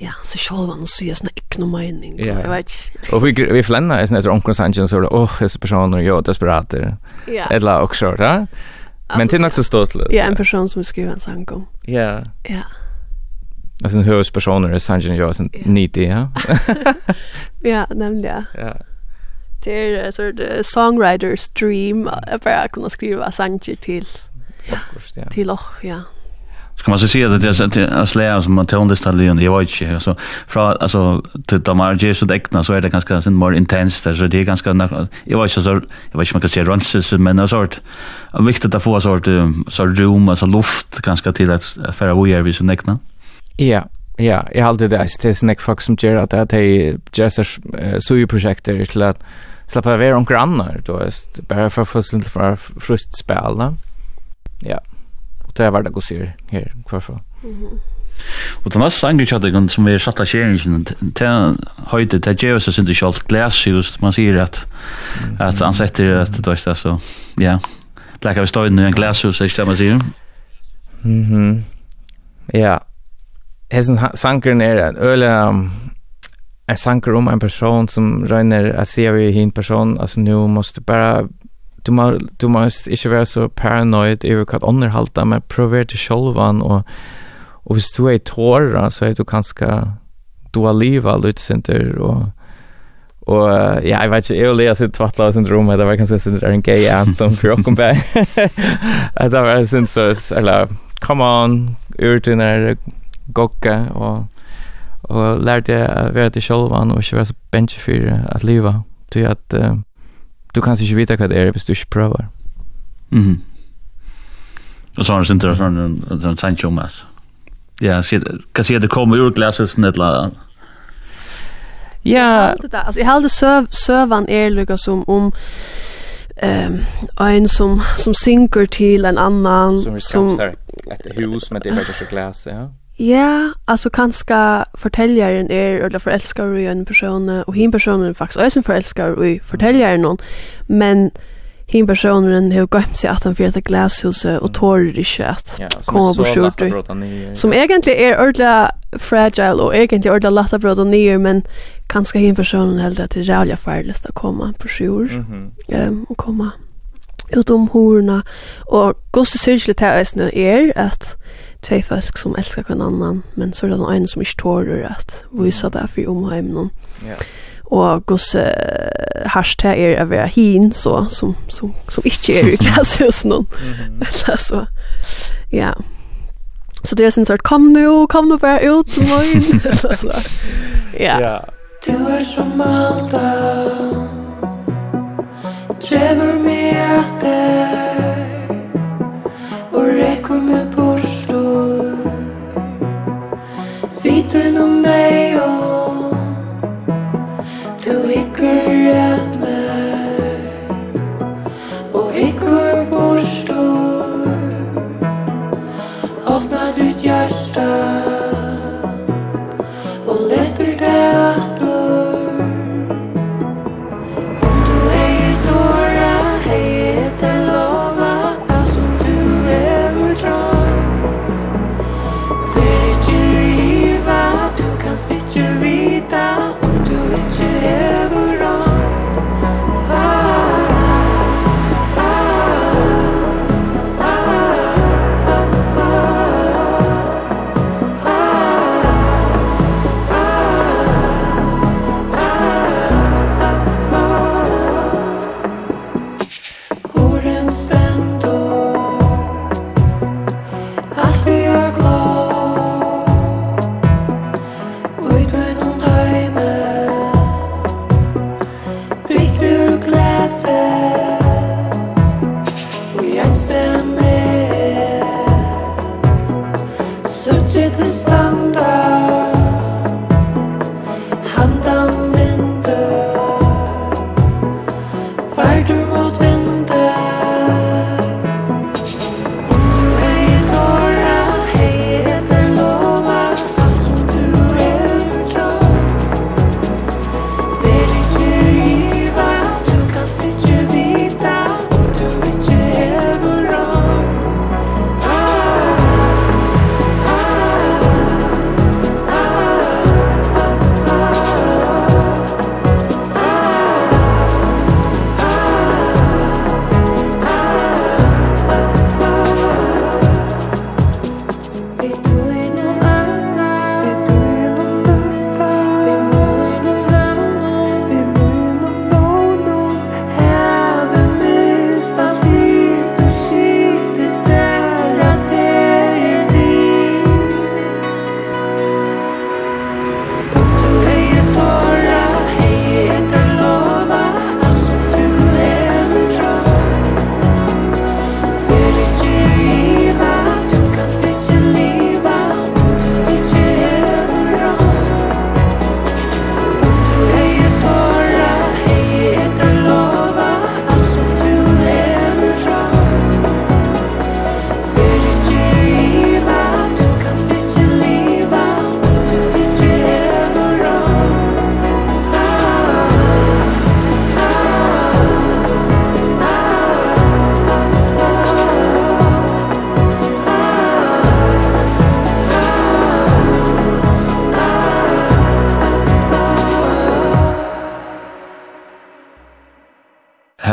ja, så själva nu ser såna ekno mening. Ja. Jag vet. Och vi vi flänna är såna onkel Sanchez så där åh, dessa personer jag desperat. Ja. Eller också, ja. Men det är också stort. Ja, en person som skriver en sång om. Ja. Ja. Alltså en personer är Sanchez jag sen 90, ja. Ja, nämligen. Ja. Det är så det songwriters dream att bara kunna skriva sånger till. Ja. Till och ja ska man så säga att det är att som man tar det där jag vet inte alltså från alltså till de här så äckna så är det ganska sen mer intensivt så det är ganska jag vet inte så jag vet inte man kan se runs men en sort viktigt att få sort så rum alltså luft ganska till att för att vi så näckna ja Ja, jag har alltid det är snack folk som gör att det är just så ju projekter till att släppa över om grannar då är bara för sin för fruktspel. Ja og det er hver dag å se her hverfor. Mm -hmm. Og den neste angrikjøttingen som vi er satt av kjeringen, til høyde, det djeves er synd ikke alt glæshus, man sier at, at han setter at det er så, ja, Black vi støyden i en glæshus, er ikke det man sier? Mhm, ja. Hessen sankeren er en øle, en sanker om en person som røyner, jeg ser vi hin person, altså nu måste bara du må du må ikke være så paranoid over hva andre halter men prøver til sjølvan og og hvis du er i tårer så er du kanskje du har livet litt sinter og Og ja, jeg vet ikke, jeg og Lea sitt tvattla av syndrom, det var kanskje sin en gay anthem for åkken bæ. Det var sin så, eller, come on, ur til nær gokka, og, og lærte jeg å være til sjolvan, og ikke være så bench for at liva, til at uh, du kan ikke vite hva det er hvis du ikke prøver. Mhm. Mm og så har han sin til sånn en tanke om at ja, kan si at det kommer ur glasset sånn et eller annet. Ja. Alltså jag hade söv sövan är lika som om ehm en som som synker till en annan som som ett hus med det värsta glas ja. Ja, alltså kanske fortäljaren är eller förälskar i en person och hin personen faktiskt är som förälskar i fortäljaren någon. Men hin personen har gått sig att han för ett glashus och tår inte att komma på skjort. Som egentligen är ordla fragile och egentligen ordla lätta bröd och ner men kanske hin personen hellre att det är farligt att komma på skjort. Mm um, och komma ut om horna. Och gosse syrkligt här är att två folk som älskar kvann annan men så är det den en som inte tårer att visa det för omheimen ja och gos uh, är her er hin så, som, som, som inte är i klasse hos noen. Mm så, ja. Så det är sånn sort, kom nu, kom nu bara ut, moin. så, ja. ja. Du er som Malta Trevor meg etter Og rekker meg på utan om mig og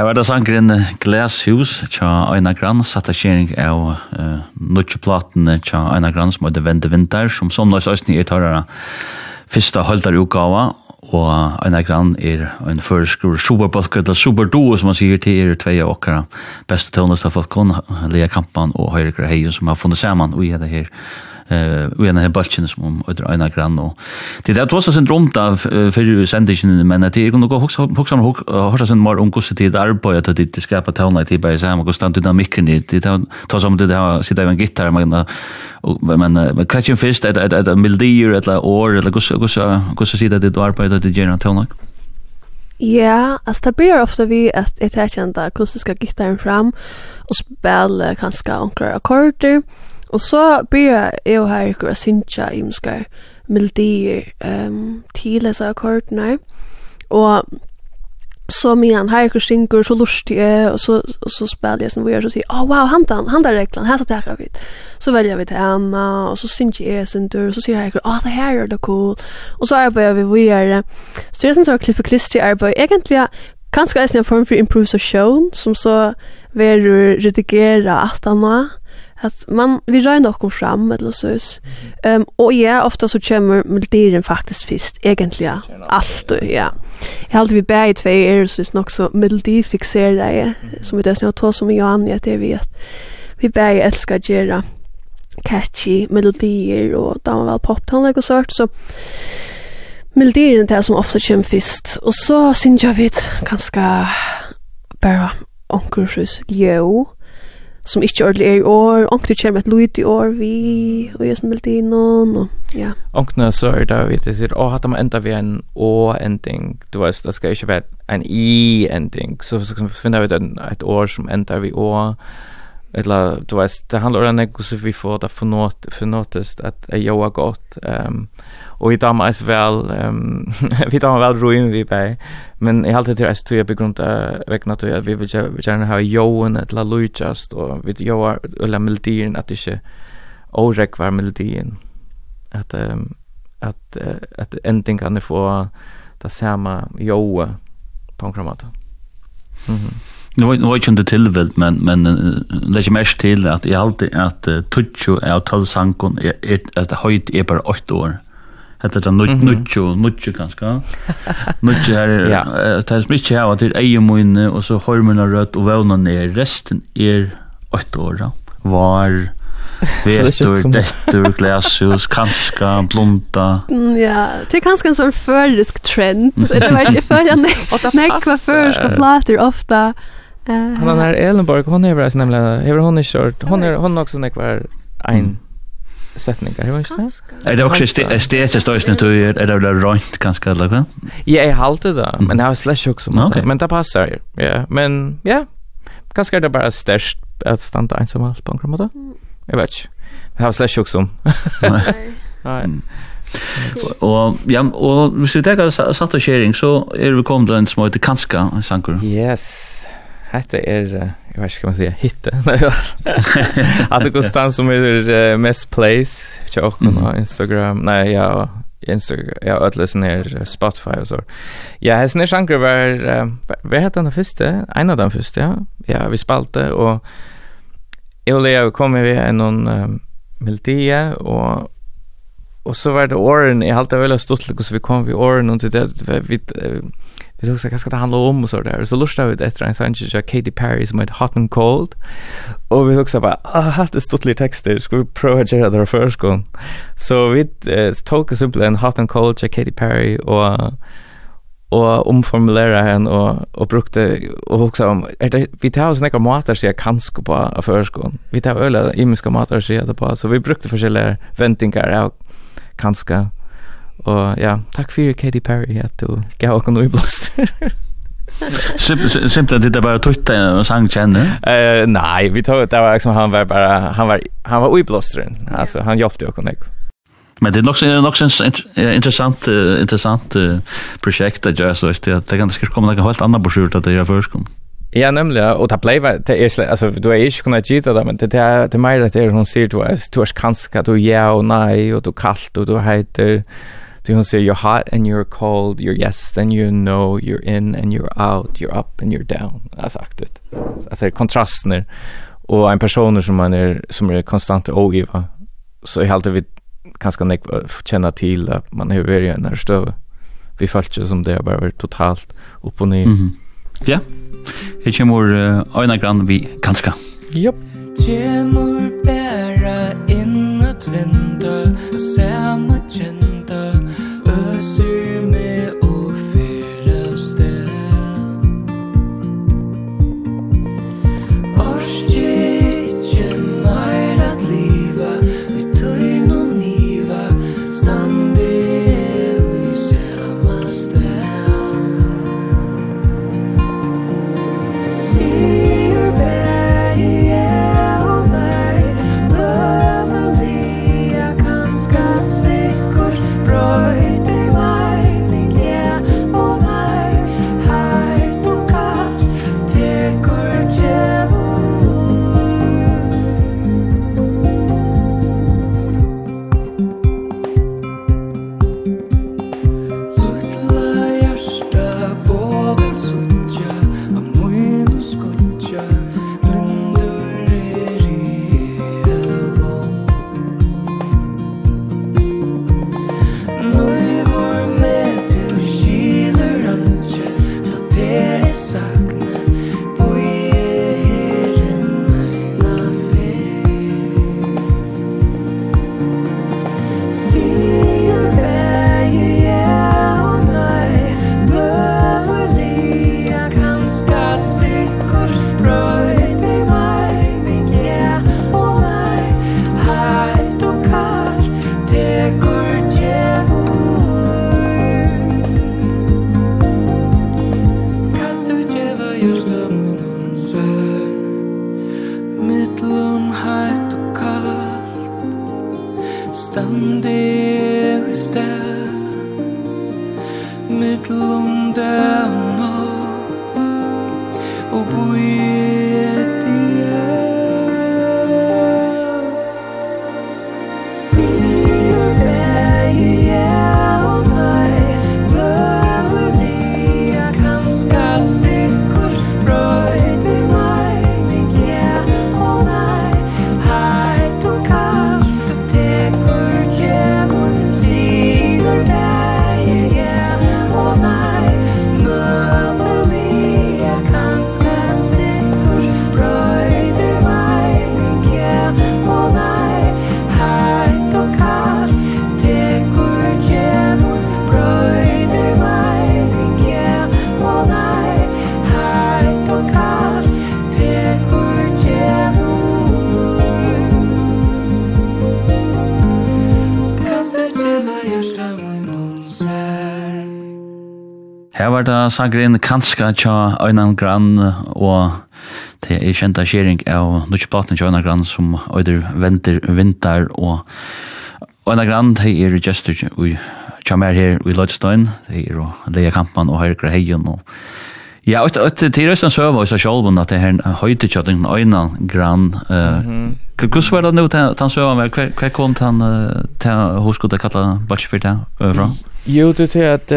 var det sangren Glashus tja Aina Gran, satt skjering av uh, nutjeplatene tja Aina Gran som heter Vende Vinter, som som nøys òsni er tørre fyrsta holdar utgava, og Aina Gran er en føreskur superbalker eller superduo, som man sier til er tvei av okkara beste tøvnest av folk, Lea Kampan og Høyre Heien, som har funnet saman og i det her eh vi har en bulchen som om ödra ena grann och det där var så syndromt av för sendingen men att det kunde gå också också har sen mer om hur det där på att det ska på tona till på samma konstant dynamiken det tar som det har sitta en gitarr men men catching fest att att att melodier eller or eller hur hur hur så sitter det där på att det genererar tona Ja, alltså det blir ofta vi att jeg tar kända akustiska gitarren fram och spela kanske anker akkorder. Og så blir jeg jo her ikke å synge i imskar melodier um, til disse akkordene. Og så mye han her ikke synger, så lustig jeg, og så, og så spiller jeg som vi gjør, så sier, åh, oh, wow, han tar, han tar reglene, her satt jeg vidt. Så velger vi til henne, og så synger jeg sin tur, og så sier jeg ikke, åh, det her er det cool. Og så arbeider vi vi videre. Så det er sånn så klippe klister klistri arbeid. Egentlig, kanskje er det en form for improvisasjon, som så verur redigera atana, og att man vi rör nog kom fram eller så is. Ehm och ja ofta så kommer melodin faktiskt först egentligen allt ja. Jag hade vi bär två är så är nog så melodi fixerade som vi det snart tar som jag annet det vi att vi bär älskar göra catchy melodier och då var väl poptonlägg och sånt så melodier det som ofta kommer först och så syns jag vet ganska bara onkursus jo som ikke ordentlig er i år, onkne kommer et lyd i år, vi, og jeg som vil til noen, og ja. Onkne så er det, vi sier, å, hatt man enda vi en å-ending, du vet, det skal ikke være en i-ending, så, så så finner vi et, et år som ender vi å, og eller du vet det handlar om något så vi får det för något för något att är jag gott ehm och i damer väl ehm vi damer väl ruin vi på men i allt det är så jag begrunda vägna att vi vill gärna ha joen eller lujast och vi jag eller melodin att det är orek var melodin att ehm att att ending kan få det samma joa på en kramat. Mhm. Mm Nu var nu vet inte men, men men lägger mest till att i allt att Tucho är att sankon är att höjt är bara 8 år. Hetta det nut nutjo nutjo ganska. Nutjo här det är mycket här att det är ju mun och så hormona rött och våna ner resten är 8 år. Var Vetur, dettur, glashus, kanska, blunda. Mm, ja, det er kanskje en sånn førisk trend. Det var ikke førisk, jeg nekva førisk og flater ofta Uh, han här Ellenborg, hon är väl nämligen, hever hon inte kört. Hon är hon också när kvar en setningar, hur var det? Är det också estetiskt då istället du är det där rent kanske eller vad? Ja, jag håller det, men det har slash också men det passar ju. Ja, men ja. Kanske är det bara störst att stanna ensam på en kromoda. Jag vet inte. Det har slash också. Nej. Nej. Og ja, og hvis vi ta satt og kjering, så er vi kommet til en som heter Kanska, en. Yes. Hette er, jeg vet ikke hva man sier, hitte. At det konstant som er uh, mest plays, ikke åkken og Instagram, nei, ja, Instagram, ja, ødelsen er Spotify og så. Ja, hesten er sjanker var, uh, hva hette den første? En av den første, ja. Ja, vi spalte, og jeg og Lea kom vi en noen melodier, og og så var det åren, jeg halte veldig stått hvordan vi kom vi åren, og til det vi, vi, vi vi tog så ganska det handlar om och så där. Så lustade vi efter en sån där Katy Perry som heter Hot and Cold. Och vi tog så bara, ah, det stod lite texter. Ska vi prova att göra det först gång. Så vi eh, tog simpelt en Hot and Cold av Katy Perry och och omformulera hen och och brukte och också om är det vi tar oss några matar så jag kan sko på förskon. Vi tar øle i muska matar så jag på så vi brukte forskjellige ventingar av kanska Og ja, takk fyrir Katy Perry at du gav okkur noe blåst. at det bara tutta en sang kjenne. Eh nej, vi tog det var liksom han var bara han var han var oblåstren. Alltså han hjälpte okkur kunde. Men det är nok en också en intressant intressant projekt at just så det kan ska komme något helt annat på skjut att det är förskom. Ja, nämligen og ta play det er slik, alltså du är ikke kunnet gita det men det är det mer att det hon ser du er, du er kanske du ja och nej och du kallt och du heter Så hon säger you're hot and you're cold, you're yes then you know, you're in and you're out, you're up and you're down. Alltså aktigt. Att det är kontraster och en person som man är som är konstant ogiva. Så är alltid vi ganska nek känna till att man är över ju en stöv. Vi fallt som det bara var totalt upp och ner. Mm -hmm. Ja. Jeg kommer uh, øyne grann vi kanskje. Japp. Yep. Kjemur bæra innut vinn sangren kanska tja einan grann og det er kjenta skjering av nukje platen tja einan grann som øyder venter vinter og einan grann det er gestur ui tja mer her i Lodstein det er og leia kampan og Høyre heion og Ja, og det er røsten søva i seg sjolv at det er høyte tja den øynan grann Hvordan var det nå til han søve med? Hva kom til han til hos god kalla balsje fyrt herfra? Jo, det er at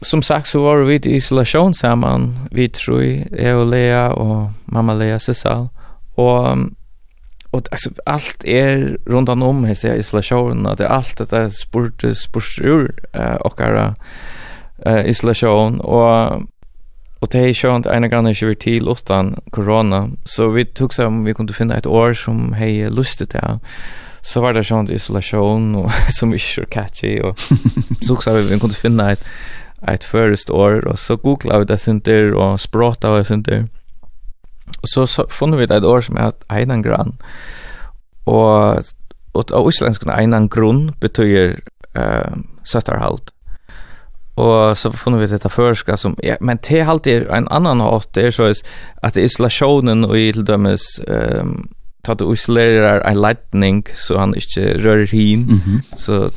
som sagt så var vi i isolation samman, vi tror, jag och Lea och mamma Lea Cecil. Och, och alltså, allt är runt om här i isolationen, att det allt det där spurt, spurt ur äh, och är äh, isolation. Och, och det är skönt en grann inte vi till utan corona. Så vi tog så om vi kunde finna ett år som hej lustigt det så var det sånt isolation och som vi kör catchy och så också vi kunde finna ett ett först år och så googlade vi det center och språta vi sånt där. Och så, så fann vi ett år som heter Einan Gran. Och och av isländska Einan Grun betyder eh söttarhalt. Och så fann vi detta förska som ja, men te halt alltid en annan hat det är så att isolationen och i dömes ehm um, ta du isolerar en lightning så han inte rör hin. Mm -hmm. Så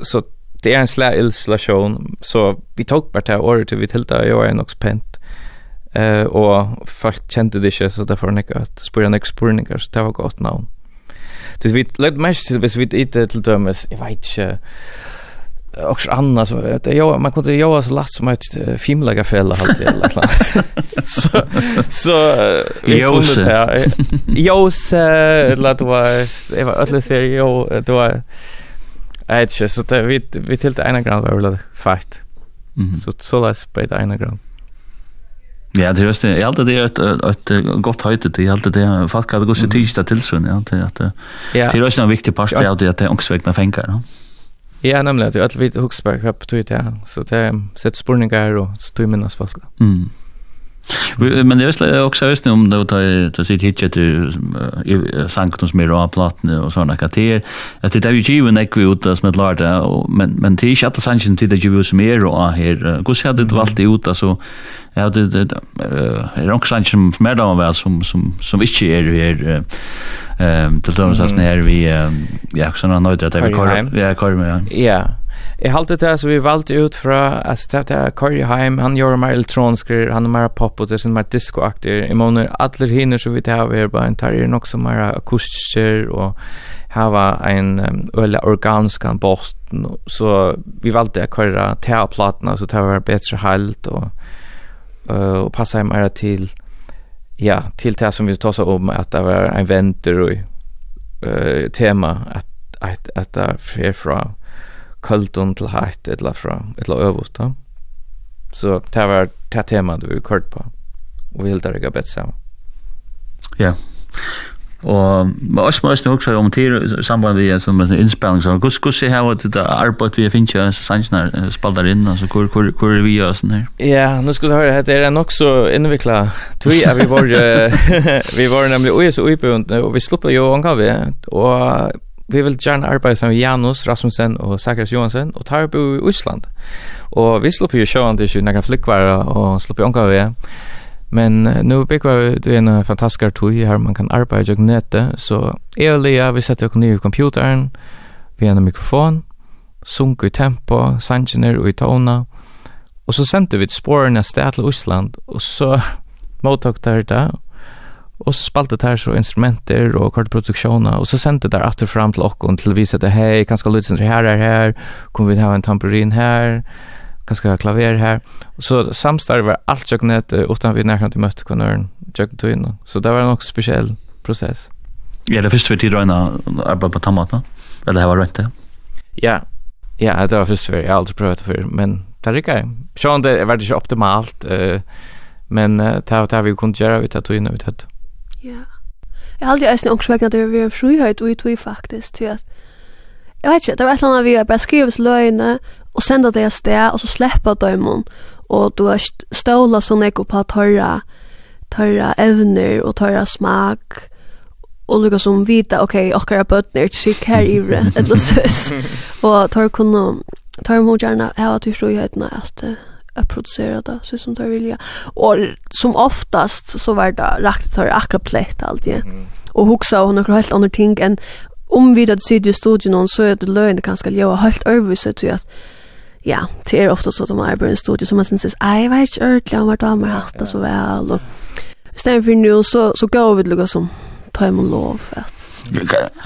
så det er en slä illustration så vi tok bare til året till vi tilta jag är nok spent. Eh uh, och folk kände det inte så därför nick att spåra nick spårningar så det var gott navn. Det vi lagt mest til hvis vi inte till dømes jeg vet ikke och så annars så vet jag man kunde göra så lätt som ett filmlägga fälla halt eller så så Jose. Jose eller det var det var ödligt jag det var Jag vet inte, så det, vi, vi till ena grann var väl fakt. Mm. Så så läs på det ena grann. Ja, det är just det. Jag hade det ett, ett gott höjde. Jag hade det folk hade gått sig tisdag till sån. Ja, det, att, ja. det är också en viktig part det av det att det är också vägna fänkar. Ja. Ja, nämligen att vi huxar på Twitter. Så det sätter spårningar och så tog minnas folk. Mm. Men det är också just nu om det tar tar sitt hit att sankten som är rå plattan och såna kater. Att det är ju given ek ut som ett lärda men men det är inte att sanken till det ju som är rå här. Hur ser det valt ut alltså ja det det är också sanken för mer då väl som som som inte är här ehm till dömsas när vi ja såna nöjda att vi kör vi kör med. Ja. Jeg halte det så vi valgte ut fra, altså det er Corey Heim, han gjør mer elektronisk, han er mer pop og det er mer discoaktig. I måneder, alle hinner så vidt jeg har vært bare en tarjer nok så mer akustikker og hava en um, øle organsk an. Så vi valgte å køre teaplatene, så det var bedre halt og, uh, og passa mer til, ja, til det som vi tar seg om, at det var en venter og uh, tema, at, at, at det er fra kulton til hatt etla fra etla øvost da. Så det var det tema du kort på. Og vi helt er ikke bedt sammen. Ja. Og men også må jeg også om til samband vi som en innspilling så hur hur ser her det där arbete vi finner så sannsnar spaltar inn altså hvor hvor hvor er vi og sånn her. Ja, nu skal du høre det er nok så innvikla tui er vi var vi var nemlig oi så oi på og vi slipper jo angav vi og vi vil gjerne arbeide sammen med Janus Rasmussen og Sakras Johansen, og tar bo i Island. Og vi slipper jo sjøen til noen flykkvarer, og slipper jo omgave vi. Men nu bygger vi det en fantastisk tog her man kan arbeide og nøte, så jeg og Lea, vi setter oss nye i computeren, vi har en mikrofon, sunker i tempo, sangener og i tona, og så sendte vi sporene sted til Osland, og så mottok der det, Och så spalte där så instrumenter och kardproduktioner och så sände där åter fram till och och till visa det hej kanske lite det här är här kommer vi ha en tamburin här kanske ha klaver här och så samstarvar allt jag net utan vi när kan möta kunnern jag tog in så det var en också speciell process. Ja, det första vi tid röna arbeta på tomaterna. Eller det var rätt det. Ja. Ja, det var först för jag har aldrig provat det för men det rycker. Sjön det var det optimalt eh men det har vi kunde göra vi tar tog in vi hade. Ja. Jeg har aldri eisen ångsvegna det vi en frihøyt ui tui faktisk, til at jeg vet ikke, det var et eller annet vi bare skrives løgne og senda det sted, og så sleppa døymon og du har ståla sånn ekko på tørra tørra evner og tørra smak og lukka som vita, ok, okkar er bøtner er trygg her ivre, eller søs og torra kunne torra må gjerne heva til frihøytna at att producera det så som de vilja. Och som oftast så var det rakt tar akkurat plätt allt Ja. Mm. Och huxa och några helt andra ting än om vi det sitter i studion så är det löjande ganska låga helt över så tror att ja, det er ofta så at man arbetar i en studio som man synes, jeg vet ikke ordentlig om hva damer har hatt det så vel. Og, I stedet for nu så, så går vi till något som ta imot lov at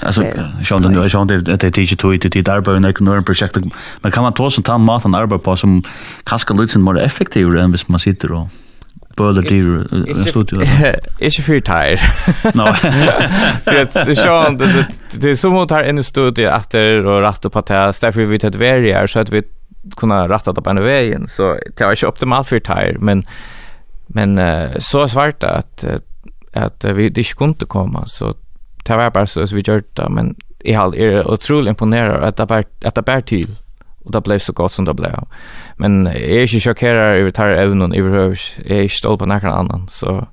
Alltså jag undrar jag det det det teacher tog det det arbete när några projekt men kan man ta sånt tant mat och arbeta på som kanske lite mer effektivt än hvis man sitter och bøler dyr studio. Ikke fyrt her. No. Det sjón det det så mot her en studio det og rett og det. Därför vi vet det her så att vi kunna det på en vägen så det var inte optimalt för tire men men så svårt att att vi det skulle inte komma så det var bara så, så vi gjorde det, men jag har er otroligt imponerad att det bare, att det bare till. Och det blev så gott som det blev. Men jag är inte chockerad över tar evnen i behøver, jeg er ikke stål på någon annan, så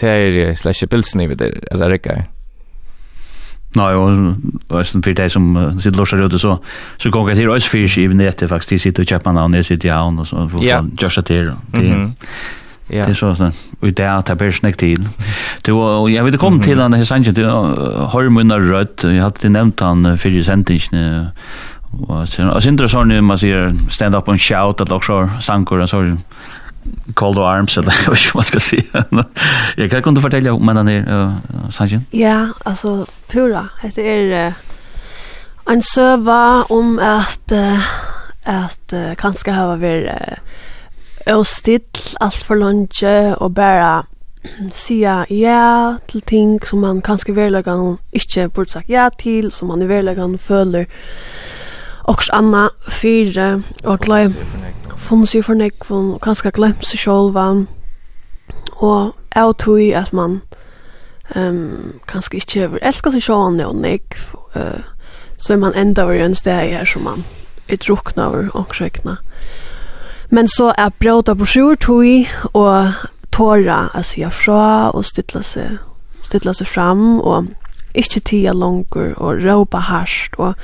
det er slags pilsen i det, eller det rikker jeg. och og Øystein det som uh, sitter lorser ute, så, så går jeg till oss for i nätet faktiskt. de sitter och köper navn, jeg sitter i havn, og så får ja. gjør seg til. Det, mm -hmm. Ja. Det är så sån. Och det är att snäkt till. Det var jag vet kom till han här sanjen till Holmunar rött. Jag hade nämnt han för i sändningen och sen och sen så när man ser stand up and shout att också sankor och så Cold Arms eller vad ska man ska se. Jag kan inte fortälja om den där sanjen. Ja, alltså pura. Det är en server om att att kanske ha varit og still alt for lunge og bare sia ja til ting som man kanskje verlegan ikke burde sagt ja til, som man i han føler oks anna fire og glem funnes for fornekvun og kanskje glem seg sjolva og jeg tror at man um, kanskje ikke over elsker seg sjolva og nekv uh, så er man enda over en sted her som man er drukna over og. Men så er bråta på sjur tog og tåra å si fra og stytla seg, stytla seg fram og ikke tida langer og råpa harsht. og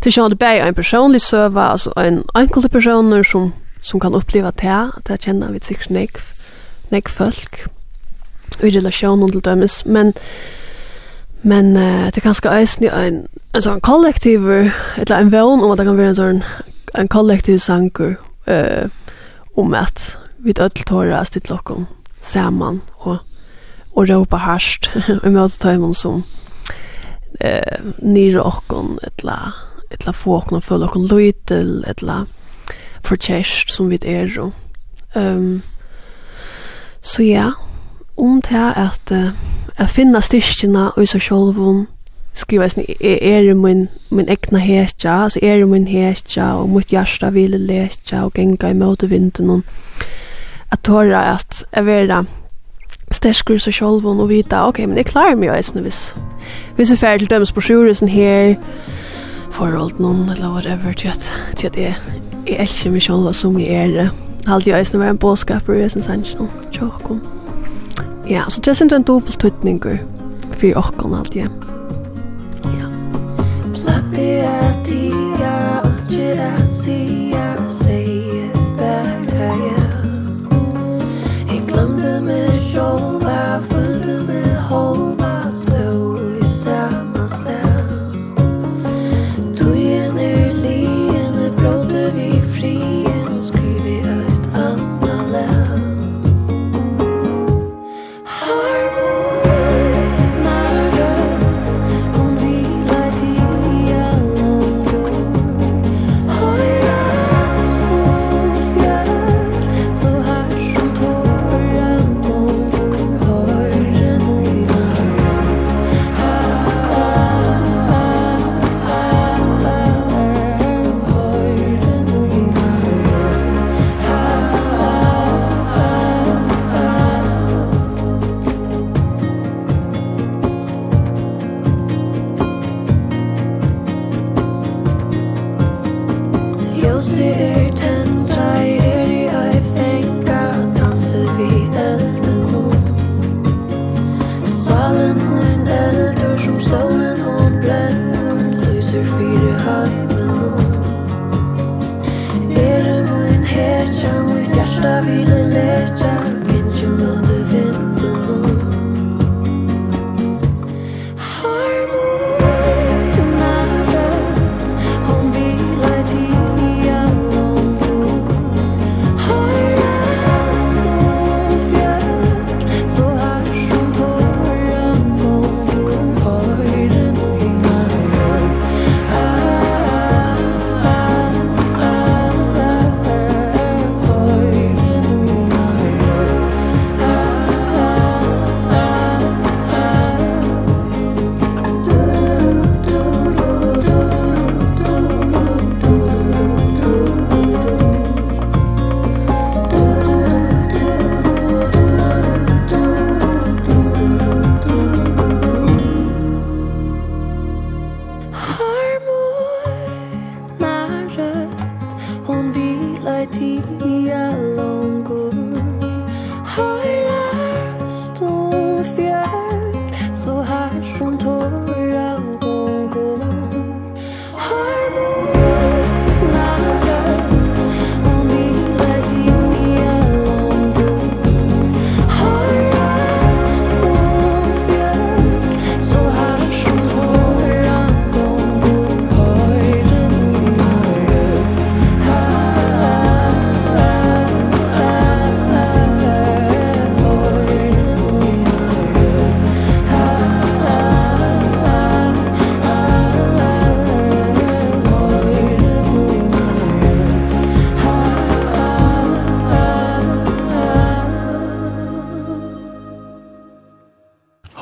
til sjøen det bare en personlig søva, altså en enkelte personer som, som kan oppleva det, at jeg kjenner vi sikkert nek, nek folk i relasjonen til dømes, men Men uh, det er ganske eisen i en, en sånn kollektiv, eller en vøn om at det kan være en sånn en kollektiv sanger, eh, om at vi öll tåra stitt lokkom saman og, og råpa harst og møte tøymon som eh, nir okkon etla, etla folk og føl okkon løytel etla forkjæst som vi er og um, så ja om det er at, at finna styrkina og så sjolvun skriva sin er min min egna hetja, alltså er min hetja och mot hjärta vill lecha och gänga i mot vinden och att tåra att jag vill stärker så själv och vita okej okay, men det klarar mig jag snävis. vis. Vis är färdigt dem på sjuren här forhold någon eller whatever till att till att det är inte mig själv som jag er Halt jag är en boskap och jag är sen sen Ja, så det är inte en dubbeltutning för åkken alltid. Ja.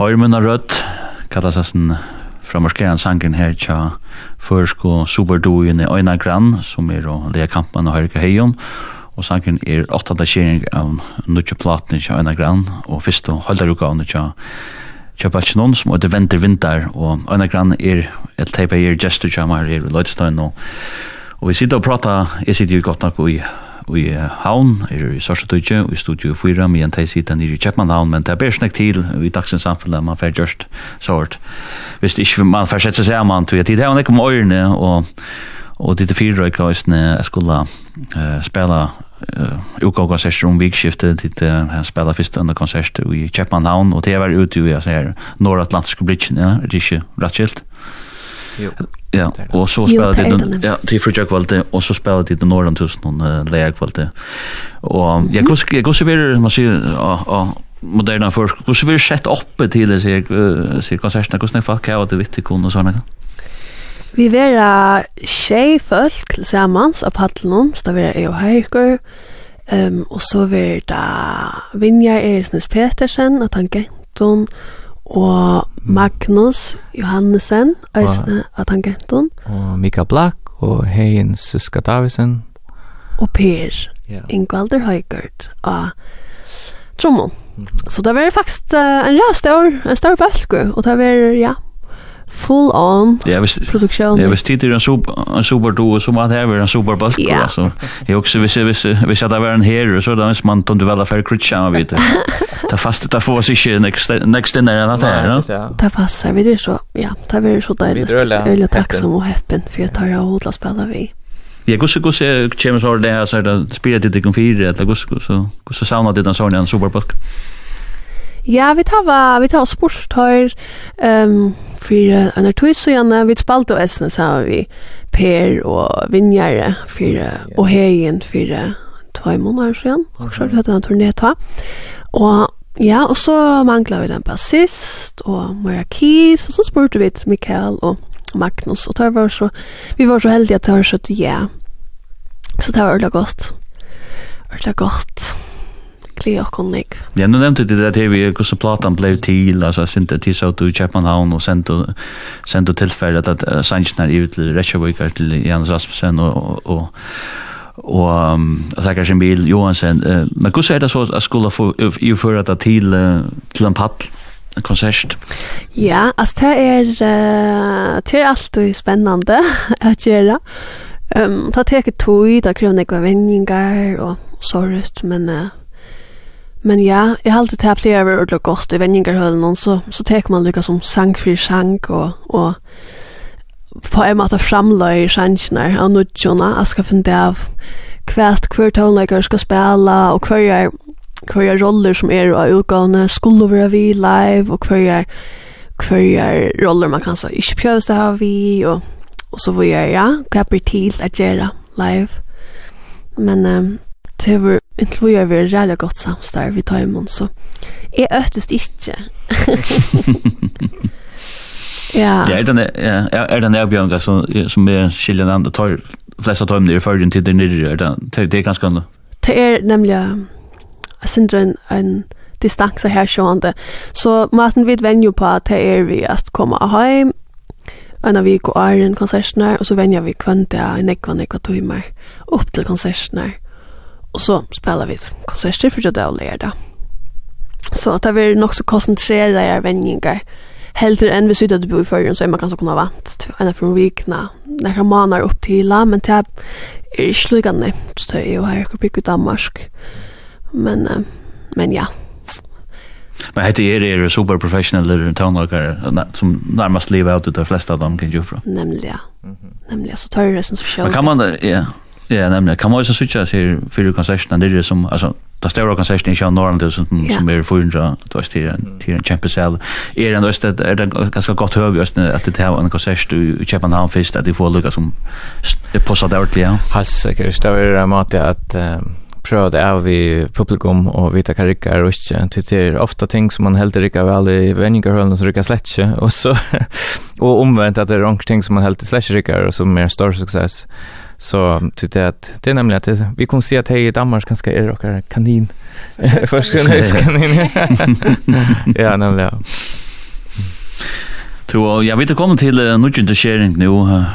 Høyrmunna Rødt, kallas hessen framorskeran sangen her tja førsko superduin i Øyna Grann, som er og Lea Kampmann og Høyrika Heion, og sangen er 8. kjering av nutje platen i Øyna Grann, og fyrst og av tja tja Balchinon, som er det venter vinter, og Øyna Grann er et teipa er gestur tja mar er i Løydstein, og, og vi sitter og prata, jeg sitter jo godt nok i i Havn, er i Sorsatøyke, og i Studio 4, men de sitter nere i Kjeppmannhavn, men det er snakk til i dagsens samfunnet, man får gjørst sårt. Hvis det ikke, man får sette seg sammen, tror jeg tid, det var ikke om øyrene, og, og det er fire røyke, og jeg skulle uh, spille uh, UK-konserter om vikskiftet, dit uh, han spela fyrst under konsert i Kjeppmannhavn, og det var ute i, jeg sier, Nordatlantisk Bridge, ja, det er ikke rett skilt. Jo. Ja, og så spelar det den ja, til frukja kvalitet og så spelar det den nordan tusen og leir kvalitet. Og jeg kus jeg kus ver man ser og moderna først kus ver sett oppe til det ser ser konsertna kus nei folk har det vittig kon og såna. Vi vera tjej folk tillsammans av paddelen, så det vera jeg og Heikur, um, og så vera Vinjar Eresnes Petersen, at han genton, og Magnus Johannesen, eisne av Tangenton. Og Mika Black, og Hein Siska Davisen. Og Per yeah. Ingvalder Høygard av Trommon. Mm -hmm. Så det var faktisk uh, en rast stor, en stor bølge, og det var, ja, full on ja, hvis, produktion. Ja, hvis tid er en super, en super duo så må det være en super bulk. Ja. Alltså, jag också hvis, hvis, hvis att det var en hero så där man inte väl affär krutcha av vet. Ta fast ta få sig next next in där att här. Ta passar vi er så. Ja, ta vi så där. Jag vill takksom og heppen, for jeg tar jag hodla spela vi. Ja, gusse gusse kommer så där så där spelar det dig eller gus gus, så gus gusse sauna det den sån en super bulk. Ja, vi tar va, vi tar sport ehm um, för en artist så gärna vi spalt och essen så har vi Per och Vinjare för och Hejen för två månader sedan och så hade han turné ta. Och ja, och så manglar vi den bassist och Maria Keys och så spurte vi Mikael och Magnus och tar var så vi var så heldiga att ha att ja. Så det var ordentligt gott. Ordentligt gott vi och kon lik. Ja, nu nämnde det där vi hur så platan blev till alltså synte till så du chapman och sen då sent då tillfället att Sanchnar ut till Reykjavik till Jens Rasmussen och och och um, säkert sin bil Johansen uh, men hur så det så att skulle få ju för att till uh, till en pall konsert? Ja, alltså det er uh, det är alltid spännande att göra. Ehm um, ta teker tog, ta krona kvar vänningar och sorgt men uh, Men ja, jeg har alltid tatt flere over ordentlig godt i vendingerhølen, og så, så tek man lykka som sang for sang, og, og på en måte framløy sjansene av nudjona, jeg skal finne av hvert hver tonleikere skal spela, og hver er hver roller som er av utgående skulle være vi live, og hver er hver roller man kan så ikke prøves det av vi, og, og så hvor jeg, ja, hva blir til å gjøre live. Men um, det var inntil vi har vært rævlig godt samstarv vi tar imot, så jeg øtest ikke. ja. ja. Er det ja, er den erbjørnga som, som er skiljen andre tar flest av tøymene i førgen til det nyrre, er det, det er ganske annet? Det er nemlig, jeg synes det er en, en distanse her sjående. Så maten vi venner jo på at det er vi at komme hjem, en av vi går æren konsertene, og så venner vi kvendt det nekva, ekvann ekvatøymer opp til konsertene. Og så spelar vi konserter for det og lærer det. Så at det blir nok så konsentrere jeg vendingar. Helt enn vi sydde att du bor i førjen, så er man kanskje kunne vant til en av vikna. Når man maner opp til men det er ikke lykkende. Så det er jo her jeg bygger Danmark. Men, men ja. Men hette er er super professional tonlager som nærmast lever ut av de flesta av dem kan ju fra. Nämligen. Ja. Nemlig. Nämligen så tar det som så själv. Men kan man ja. Ja, nemlig. Kan man også sutja seg fyrir det der som, altså, det større konsertene ikke av Norrland, som, ja. som er 400, det var til, til en kjempe sel. Er det også, er det ganske godt høy, at det er en konsert i København først, at de får lukka som det passer det ordentlig, ja? Helt sikkert. Det er en måte at uh, prøve det av i publikum og vita hva rikka er og ikke. Det er ofte ting som man heldig rikka vel i vendingarhølen som rikka slett ikke. Og, så, og omvendt at det er onker ting som man heldig slett ikke rikka og som er stor suksess. Så tyckte jag att det är nämligen att det, vi kommer se att hej i Danmark ganska är rockar kanin. Först kan jag kanin. ja, nämligen. Så jag vet att komma till uh, nudgen sharing nu.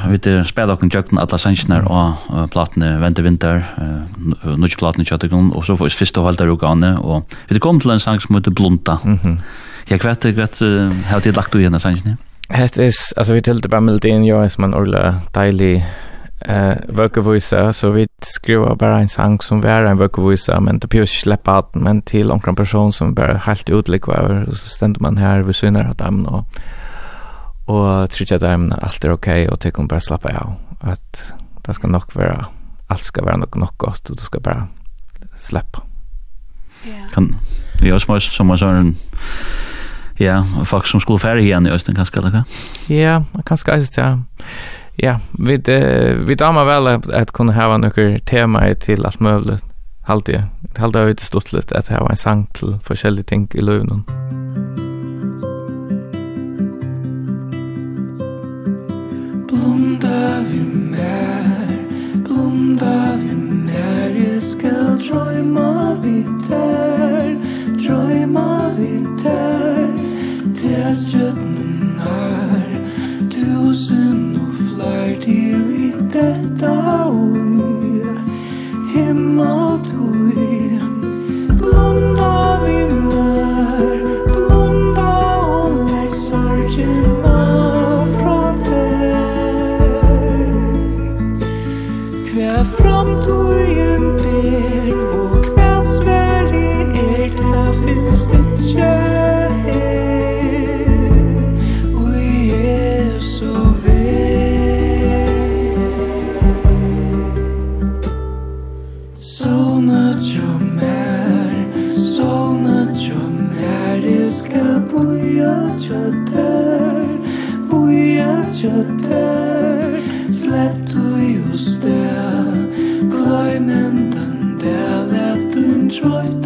Vi vet spela och kontakten alla sannsnar och platne vänta vinter. Uh, nudgen platne chatten och så får vi första hålta organet och vi kom till en sång som heter Blunta. Mhm. Mm jag vet att uh, har det lagt du i den sannsnar. Det is, alltså vi tänkte bara med in jag som en orla deilig eh vöckovisa så vi skrev bara en sang som var en vöckovisa men det pure släppa ut men till omkring person som bara helt utlikva över så ständer man här vi synar att dem och och tycker att dem allt är okej okay, och tycker bara slappa av att det ska nog vara allt ska vara nog nog gott och du ska bara släppa. Ja. Kan det är små som man sån ja, folk som skulle färja igen i östen kanske eller Ja, kanske alltså ja ja, vi, uh, vi damer vel at, at kunne hava noen temaer til alt mulig. Halte jeg. Halte jeg ut stort litt at hava en sang til forskjellige ting i løvnen. Blunda vi mer, blunda vi mer, jeg skal drøyma vi der, drøyma vi der, til stjøtten her, tusen detta ui Himmel der Slepp du just der Gläumen den der Lebt du treut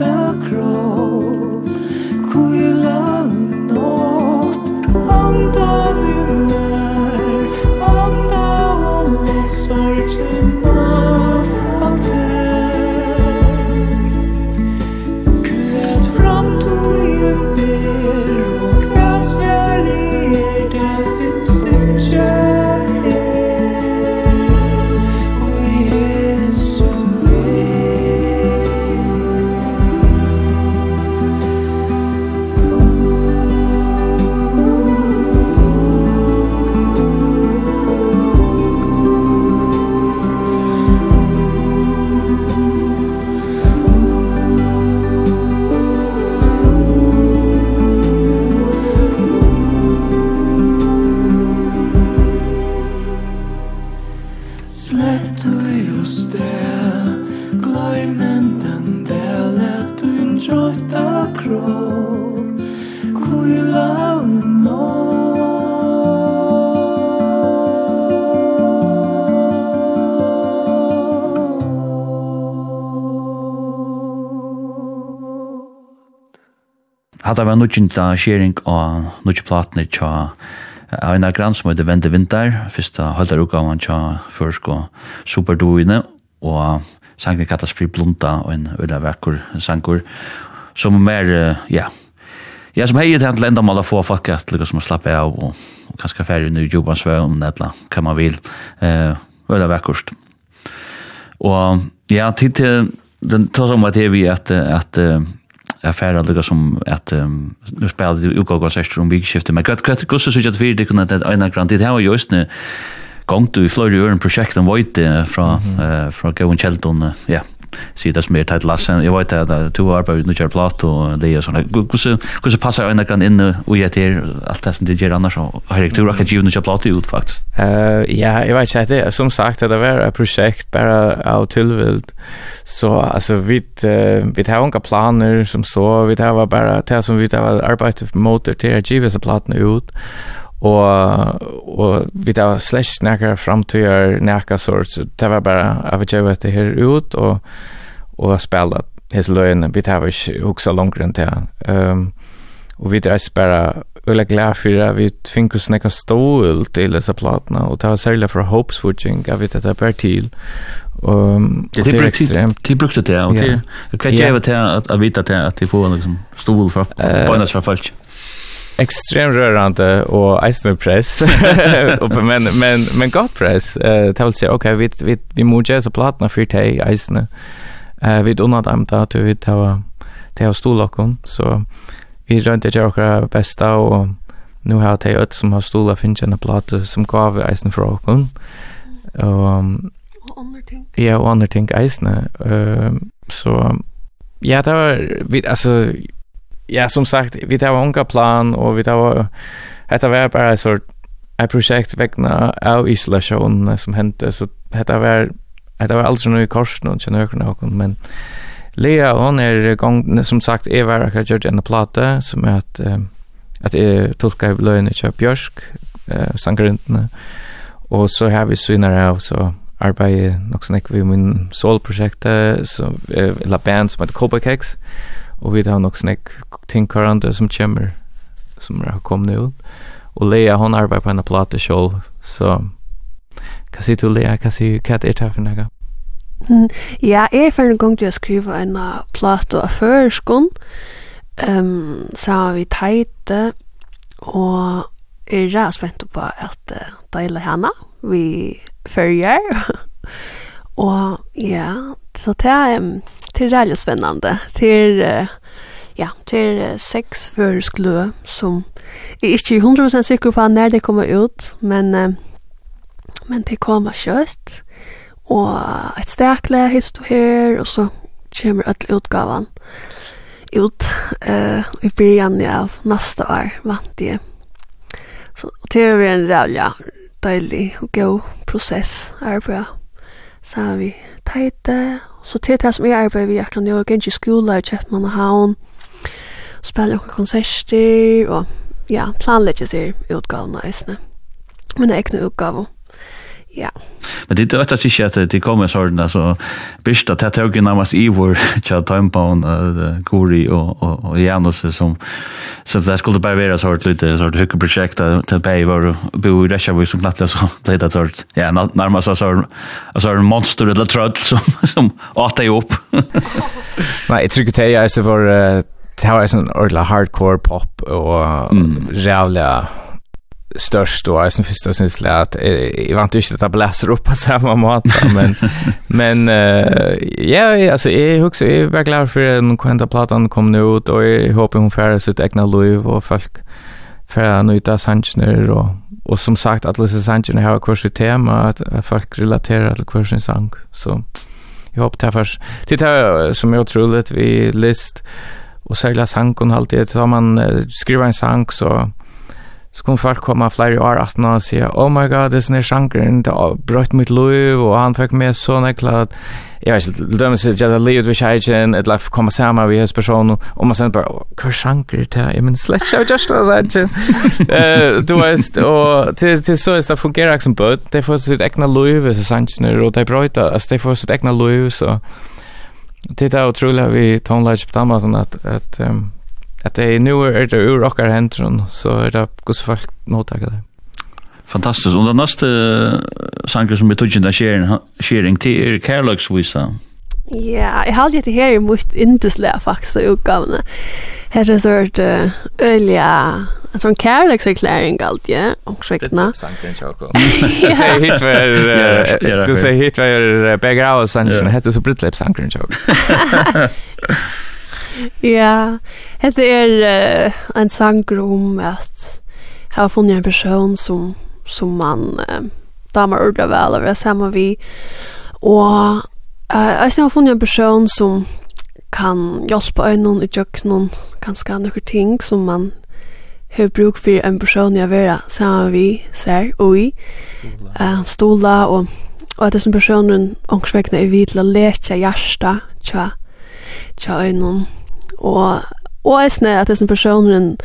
at det var nudgjenta skjering av nudgjeplatene tja Einar Gran som heter Vende Vinter, første fyrsta haldarutgavan tja først og superduene, og sangen kallas Fri Blunda, og en øyla vekkur sangur, som er mer, ja, ja, som hei til at lenda mal å få folk at lukka som slappe av, og, og kanskje færre nu jobban svø om netla, hva man vil, eh, øyla vekkurst. Og ja, tid til, den tar som at vi at, at, at affärer lukka som at um, nu spela du utgåga sester om vikskiftet, men gott gott gott så at det kunna at einar grant det hava just nu gongt du i Florida øren prosjekten void fra, mm -hmm. uh, fra Gavun Kjeldon, ja, sida som er tætt lassen, jeg vet at to arbeid uten å kjøre plat og det og sånn, hvordan passer øyne grann inn og jeg til alt det som det gjør annars, og har jeg tur akkurat givende kjøre plat ut faktisk? Ja, jeg vet ikke, det som sagt, det var et prosjekt bare av tilvild, så altså, vi vi har unga planer som så, vi har bare det som vi har arbeidet mot til å give seg platene ut, og og vi där slash snackar fram til er näka sort så det var bara av att jag det här ut og och spela his learn bit have också längre än det. Ehm och vi där spara eller glad för att vi fick oss snacka stol till dessa platna och var sälja för hope switching vet vi det per till. Ehm det är extremt. Det brukte det och det kan jag vet att at vita att at vi får liksom stol för på något för falskt. Extremt rörande och eisner press. men men men gott press. Eh uh, vill sig okej vi vi vi måste så platna för te eisne. Eh vi undrar om det att vi tar det har stolakom så vi rönte jag också bästa och nu har jag ett som har stola finns en platta som gav eisen för okon. Ehm Ja, och andra ting eisne. Ehm så ja, det var vi alltså ja, som sagt, vi tar unga plan og vi tar hetta var bara ett sort ett projekt vegna av isolation som hände så hetta var hetta var alltså nu i kors någon känner jag men Lea hon är gång som sagt är var jag gjort en platta som är att att jag tolkar lönen i Björsk eh sangrintna och så har vi synare av så arbetar nog snack vi min solprojektet så la band som heter Cobra Cakes og vi har nok snakk ting kvarandre som kommer, som har kommet ut. Og Lea, hon arbeider på en plate selv, så hva sier du Lea, hva sier hva er det for noe? Mm, ja, jeg er for en gang til å skrive en plate av førskånd, um, så har vi teite, og jeg er spent på at uh, deile henne, vi følger, Og ja, så det är till väldigt spännande. Till ja, till sex för som är inte 100% säker på när det kommer ut, men men det kommer kött. Och ett starkare hist och här så kommer att utgåvan ut eh i början av nästa år vant det. Så det är en rävla dejlig och god process här på så har vi teite, så til det som jeg arbeider vi akkurat nå, jeg gikk i skola, jeg kjøpt mann og havn, spiller noen konserter, og ja, planlegger seg utgavene eisene. Men det er ikke noe utgave. Ja. Men det är att det inte att det kommer sådana alltså bästa att ta igen in i vår chat time på Guri och och och Janus som så det skulle bara vara så att lite så att hur projekt att pay var bo i Russia vi som platta så det där sort. Ja, närmast så så så en monster eller trött som som åt dig upp. Nej, jag tycker det är så för det har en ordla hardcore pop och jävla störst då är sen första syns det att jag vant inte att det bläser upp på samma mat men men uh, ja alltså jag huxar är verkligen glad för den kvanta plattan kom nu ut och jag hoppas hon får sitt egna liv och folk för att njuta sanchner och och som sagt att Lisa Sanchez har kurs i tema att folk relaterar till kursen sang så jag hoppas därför titta som jag tror att vi list och segla sankon alltid så man skriver en sank så så kom folk komma flere år at nå og si, oh my god, det er sånne sjankeren, det har brøtt mitt liv, og han fikk med så nekla at, jeg vet ikke, det er sånn at jeg livet ved kjeitjen, et lef komme sammen med hans person, og man sier bare, hva sjanker det er, jeg men slett ikke, just det er ikke. Du vet, og til til så er det fungerer ikke som bød, de får sitt egna liv, så sjankene, og de brøyta, altså de får sitt egna liv, så det er utrolig vi tonelager på den måten at, at, um, att det nu är det ur och händer så är det kus folk mottager det. Fantastiskt. Och den nästa sangen som vi tog in där sharing sharing till er Carlux visa. Ja, jag har lite här mot intressant faktiskt utgåvna. Här är sort ölja en sån kärleksförklaring allt, ja. Och skräckna. Du säger hit för du säger hit för bägge av sanningen. heter så brittläpp sanningen. Ja, dette er uh, en sanger om at jeg har funnet en person som, som man uh, damer ordentlig vel over sammen vi. Og uh, jeg har funnet en person som kan hjelpe øynene i kjøkkenen, ganske noen ting som man har bruk for en person jeg vil sammen vi ser og i. Uh, stola og og at det som personen ångsvekkene er vidt til å leke hjertet tja, tja øynene Og, og er snæ at disse personen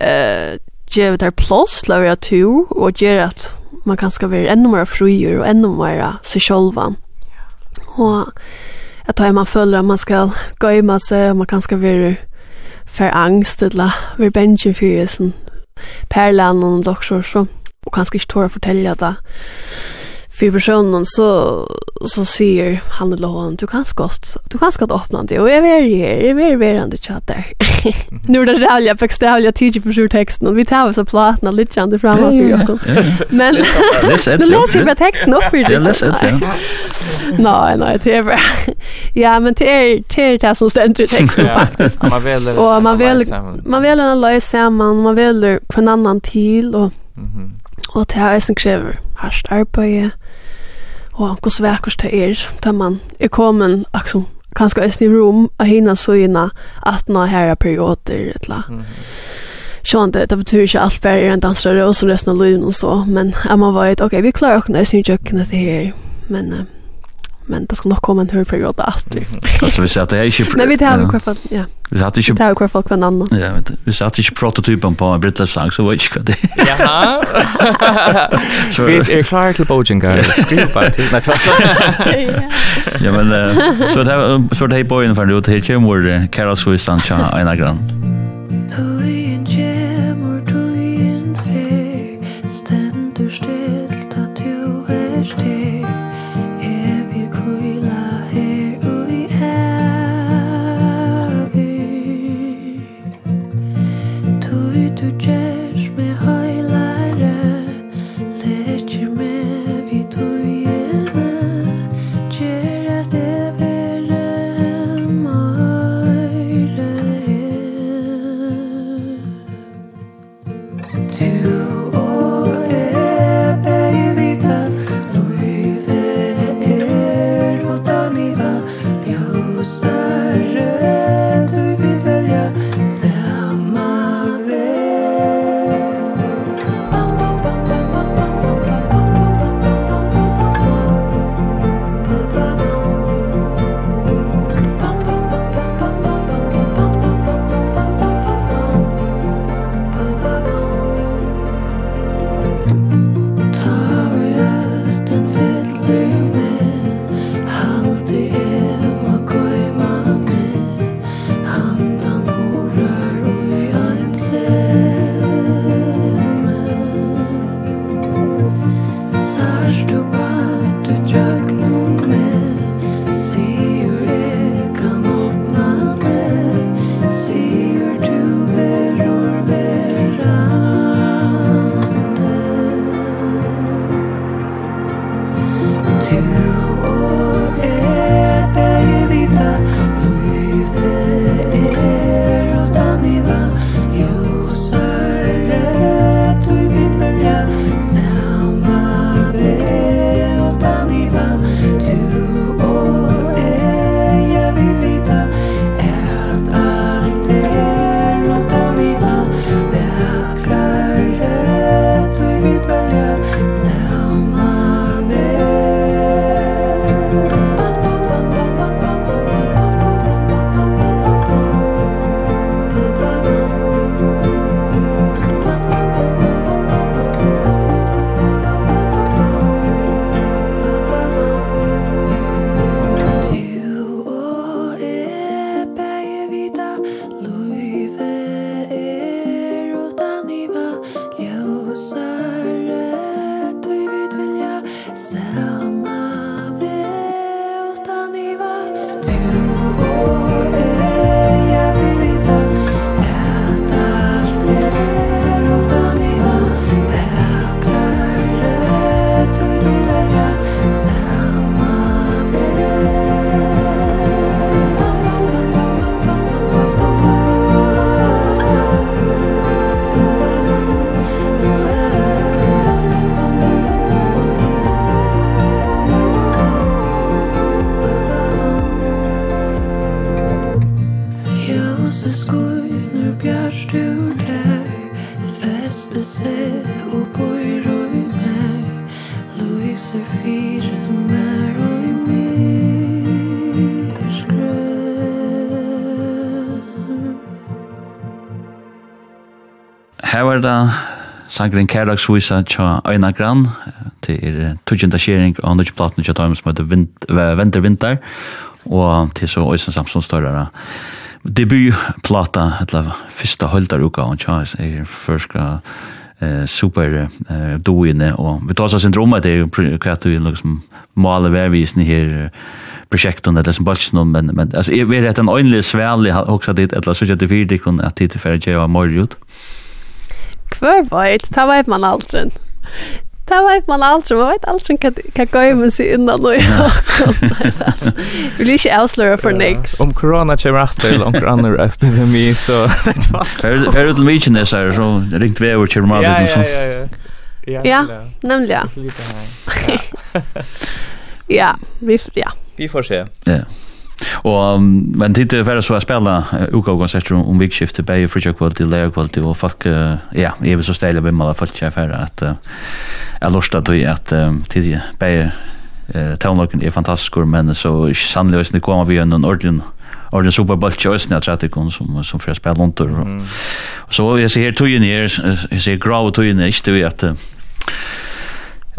uh, gjør det plås, laver jeg tur, og gjør at man kan skal være enda mer frier og enda mer seg sjølva. Og at tar man føler at man skal gøyma seg, og man kan skal være for angst, eller være bensjen for sånn Perlan og doktor, så, og kanskje ikke tåre å fortelle det för personen så så säger han eller hon du kan skott du kan skott öppna det och jag är här jag är verande chatter. nu är det där jag fick ställa tidigt för sjur texten och vi tar oss att platna lite känd fram och för jag. Men men läs ju texten upp i det. Läs ja Nej nej det är Ja men det är det är det som ständer i texten faktiskt. Man väljer och man väljer man vill en lös samman man vill en annan till och Mhm. Og det har eisen krever hardt arbeid, og hvordan vekkert det er, da man er kommet, akkurat, kanskje eisen i rom, og hina søgina, at nå her er perioder, et eller annet. Sjån det, det betyr ikke alt bare er en dansere, og så resten av løgn og så, men jeg må være, ok, vi klarer ikke nøysen i kjøkkenet det her, men... Uh, men det ska nok komme en hörperiod efter. Alltså vi säger att det är inte... Men vi tar ju fall, ja. Vi satt inte... Vi tar ju fall hver annan. Ja, vi satt inte prototypen på en brittläpp sang, så var inte kvar det. Jaha. Vi är klara till Bojengar. Skriv bara till mig. Ja, men så det här bojen för nu, det här kommer Karol Swisland, Tja Einagran. Tui Her var det sangren Kærdagsvisa tja Øyna Gran, det er tujenta skjering av nødvendig platen tja tøymen som heter Venter Vinter, og til så Øysen Samson større debutplata, eller første høydaruka, og tja er førska eh super eh doine och vi tar så syndrom att det är kvart ju liksom måla värvisning här projekten eller som bara någon men men alltså är det en öjlig svärlig också det eller så att det vill det kunna att det för jag har morgjort kvar veit, ta veit man aldri. Ta veit man aldri, man veit kan hva gøy man sig innan og Vi vil ikke avsløre for nek. Om korona kommer rett til, om korona er epidemi, så det var... Er det til Mykines her, så ringt vi over kommer av det, Ja, ja, ja. Ja, nemlig, ja. Ja, vi, ja. Vi får se. Ja. Og men tid det var så att spela UK konserter om vikskiftet bäge for jag kvalitet lägre kvalitet och fuck ja, jag vill så ställa vem alla folk jag för att jag lustar då att tid bäge Tånlokken er fantastisk, men så sannelig også det kommer vi en ordentlig Och det super bulk choice när det tycker som som för spel runt och så jag ser här tog ju ner jag ser grå tog ju det inte vet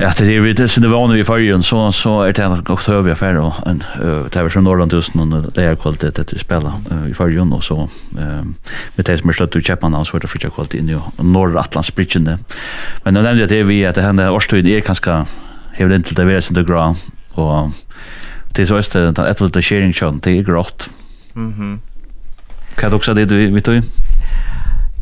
Ja, det är det som det var nu i förrjun så så är det en gott hög affär och en det var så Norrland just någon det är kvalitet att spela i förrjun och så ehm med det som är slött ut Japan och så det fick kvalitet in i norra Atlantsbridgen där. Men jag nämnde att det vi att det hände årstid är kanske hevde inte det vara sånt grå och det så är det att det sharing shot det är grått. Mhm. Kan du också det du vet du?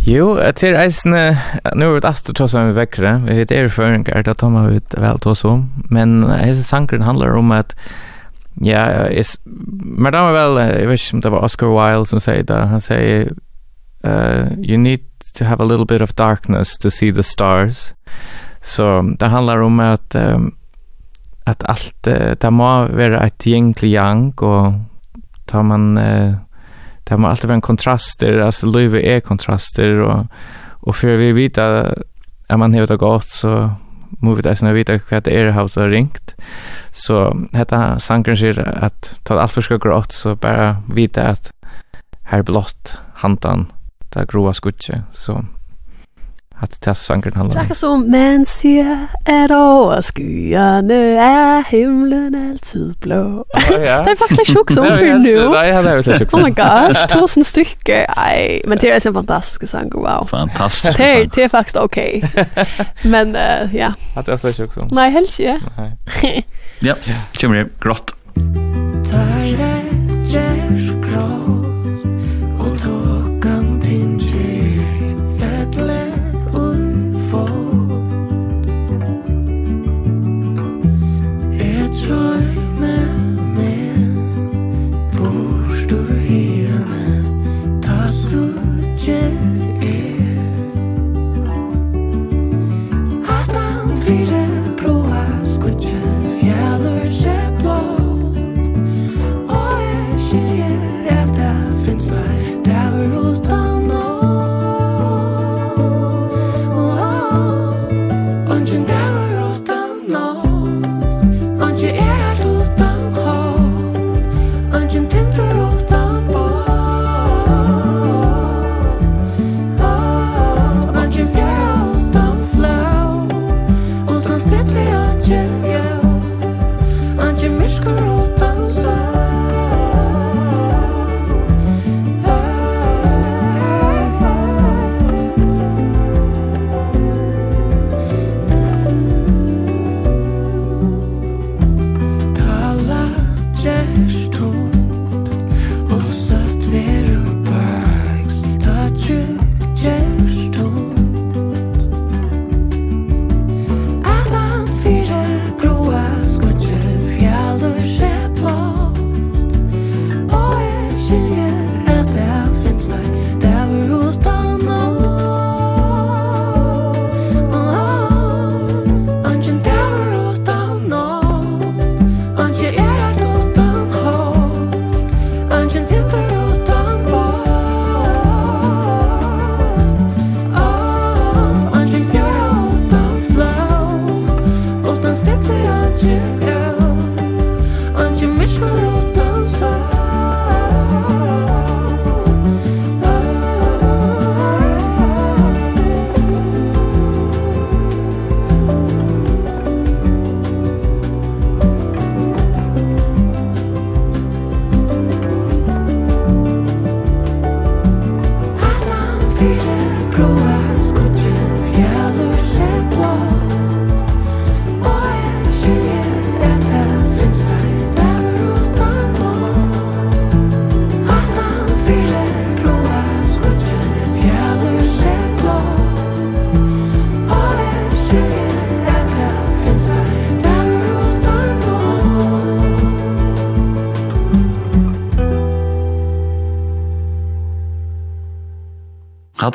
Jo, det er eisen, nå er det alt tross om vi vekkere, vi vet er føringer, det tar man ut vel til oss om, men eisen sankeren handler om at, ja, is, men da var vel, jeg vet ikke om det var Oscar Wilde som sier det, han sier, uh, you need to have a little bit of darkness to see the stars, så det handler om at, um, at alt, det må være et yin til yang, og tar man, uh, det må alltid vara en kontraster, alltså livet är kontraster och och för vi vet att man har det godt, så måste vi da vite hva det är har ringt. Så dette sanken sier att ta alt for skal grått så bara vita att här blott hantan det er groa skutje så at det här sangen handlar om. Tacka som man ser att över skyarna är himlen alltid blå. Ja. det är faktiskt sjukt som för nu. Nej, er jo ikke Oh my gosh, tusen stycke. Nej, men det är en fantastisk sang. Wow. Fantastiskt. Det är, det är faktiskt okej. Men uh, ja. At det er så tjock som. Nej, helt inte. Nej. ja, kommer det. Grått. Tare stetli anje, anje miskor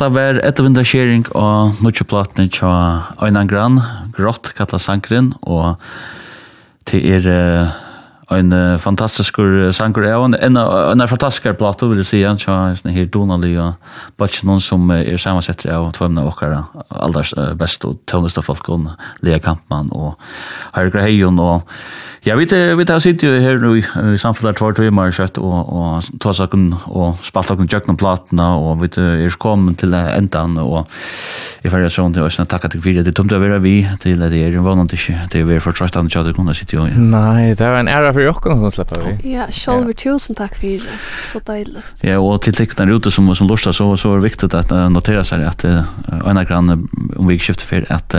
hatta var etter sharing og nutje platene tja einan Gran, Grått kalla Sankrin, og til er en fantastisk sangur. Av en, en, en fantastisk plato, vil jeg si, tja en her Donali og bare noen som er sammensetter av tvømne okkara, alders best og tøvneste folk, Lea Kampmann og Herre Greion og Ja, vi vi tar sitt ju här nu i samfället två timmar kött och och ta saken och spalta kan jökna plattorna och vi är kommen till ändan och i färja sånt och såna tacka till vidare det tomt över vi till det är ju vanligt inte det är väl för tröst att jag kunna sitta ju. Nej, det är en ära för jag som släppa vi. Ja, själva tusen tack för det. Så deilig. Ja, och till tecknar ute som som lustar så så är det viktigt att notera sig att en grann om vi skiftar för att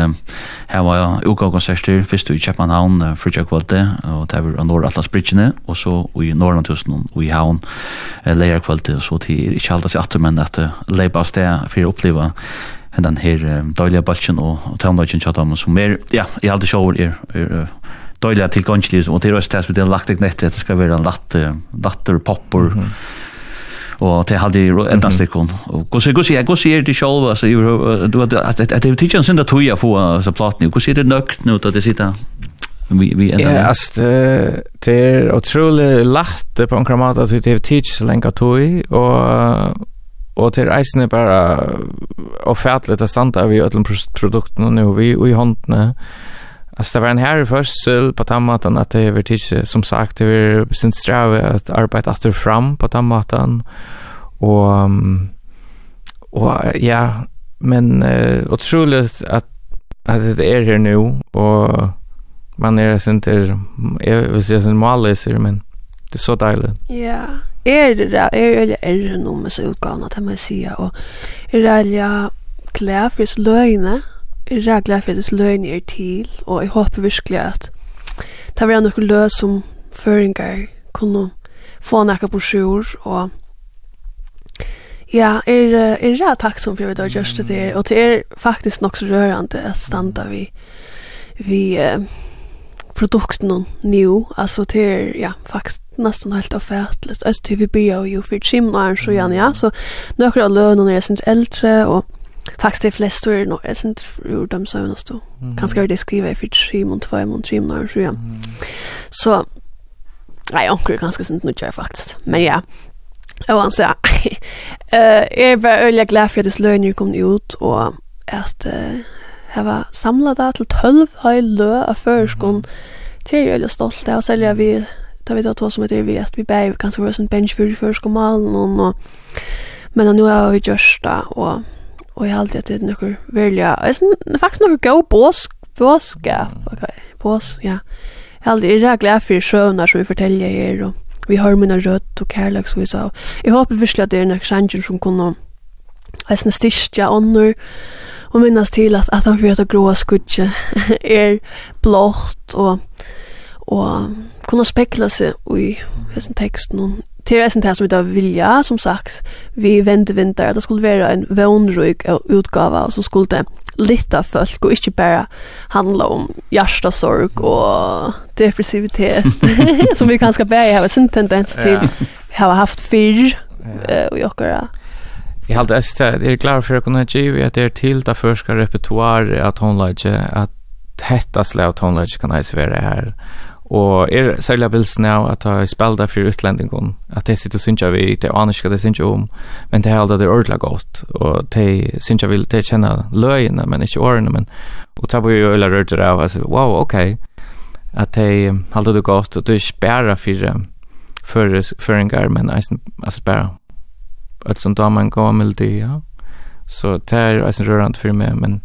här var jag OK konserter först i Köpenhamn för jag kvalte og det var Norr Atlas Bridgene, og så i Norrlandhusen og i Havn uh, leir kvalitet, så til ikke alt alltid atter, men at uh, leipa av sted for å oppleve den her um, døylige balsen og, og tøvnløgjen tjatt som er, ja, i alt det sjåer er, er uh, døylige tilgangslig, og til er det som det er lagt et nett, det skal være en latter, latter popper, mm -hmm og til halde ju ett annat stycke och kus kus jag det själva altså, du vet, at det är tjänsten att toja få altså, platt nu kus det nökt nu att det sitter vi vi är Ja, ast det är otroligt lätt på en kramat att det teach så länge tog och och till reisen bara offentligt att stanta vi öllum produkterna nu vi i handne Alltså det var en här först på tammatan att det är tids, som sagt, det är sin sträva att arbeta efter fram på tammatan. Och, och ja, men uh, otroligt att, att det är här nu och man är sent är jag vill säga sin målläser men det är så dejligt. Ja. Är det där är eller är det nog med så utgåvan att man säger och är det alla klär för så lögne är det klär för det lögne är till och jag hoppas verkligen att det blir något lös som føringer kunne få några broschyr og Ja, er er rætt tacksam for at vi har gjort det her, og det er faktisk nok så rørende at standa vi vi uh, produkten nu alltså till ja faktiskt nästan helt avfärtligt. Alltså till vi börjar ju för chimlar så gärna ja så några löner är sent äldre och faktiskt de flesta är nog är sent ur dem så något då. Kanske det skriva för tre och två och chimlar så ja. Så nej onkel ganska sent nu jag faktiskt. Men ja. Och han säger eh är väl jag glad för att det slöjer kom ut och att hava samla det til 12 høy lø av førskon. Det er jo veldig stolt av, selv om vi tar vi da to som heter vi, at vi bæg kanskje var sånn bench for førskon malen, og, men nå har vi gjørst det, og, og jeg har alltid at det er noe veldig, det er faktisk noe god påsk, påsk, ja, ok, påsk, ja. Jeg har alltid er glad for søvnar som vi forteller her, og vi har mine rødt og kærlagsvis av. Jeg håper virkelig at det er noen sjanger som kunne jeg er styrst, ja, ånder, og minnas til at at han för att gråa skudje er blått og og kunna spekla seg i hessen texten och til resten det som vi vilja som sagt vi vände vinter at det skulle vara en vånrygg og som skulle lita folk og inte bara handla om hjärtasorg og depressivitet som vi kanskje berre har sin tendens til till har haft förr og jag Jag har det jeg er klar för att kunna ge at det er til det förska repertoar att hon lägger att tätta slä att hon lägger kan hejs vara här. Och är sälja bilds nu att ha spelat där för utländingon att det sitter jeg vi det er annars ikke det synja om men det er har det ordentlig godt, og det synja vill det känna løgene, men ikke årene, men og ta på jo eller rört det av altså, wow ok, okej okay. att det godt, og det er ikke bare for, for, for en gang, men alltså bara att som man går med det ja. Så det är alltså rörande för mig men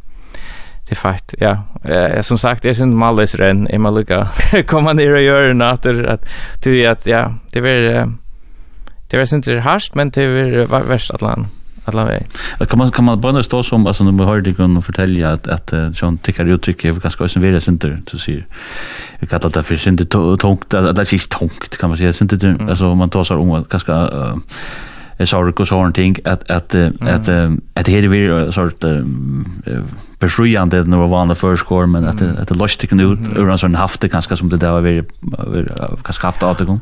det är fakt ja. Eh som sagt är synd mallis ren i Malika. Komma ner och göra något att du att ja, det är det är inte harst men det är värst att land alla väg. Kan man kan man bara stå som alltså när man hör dig och fortälja att att John tycker det uttrycket är ganska som vidare center så säger. Vi kallar det för synte tungt att det är tungt kan man säga synte alltså man tar så om ganska sorg och sånt ting att att att att här vi en sort befriande när var vann förskor men att att det löste kan ut över en sån hafte kanske som det där var vi kanske haft att gå.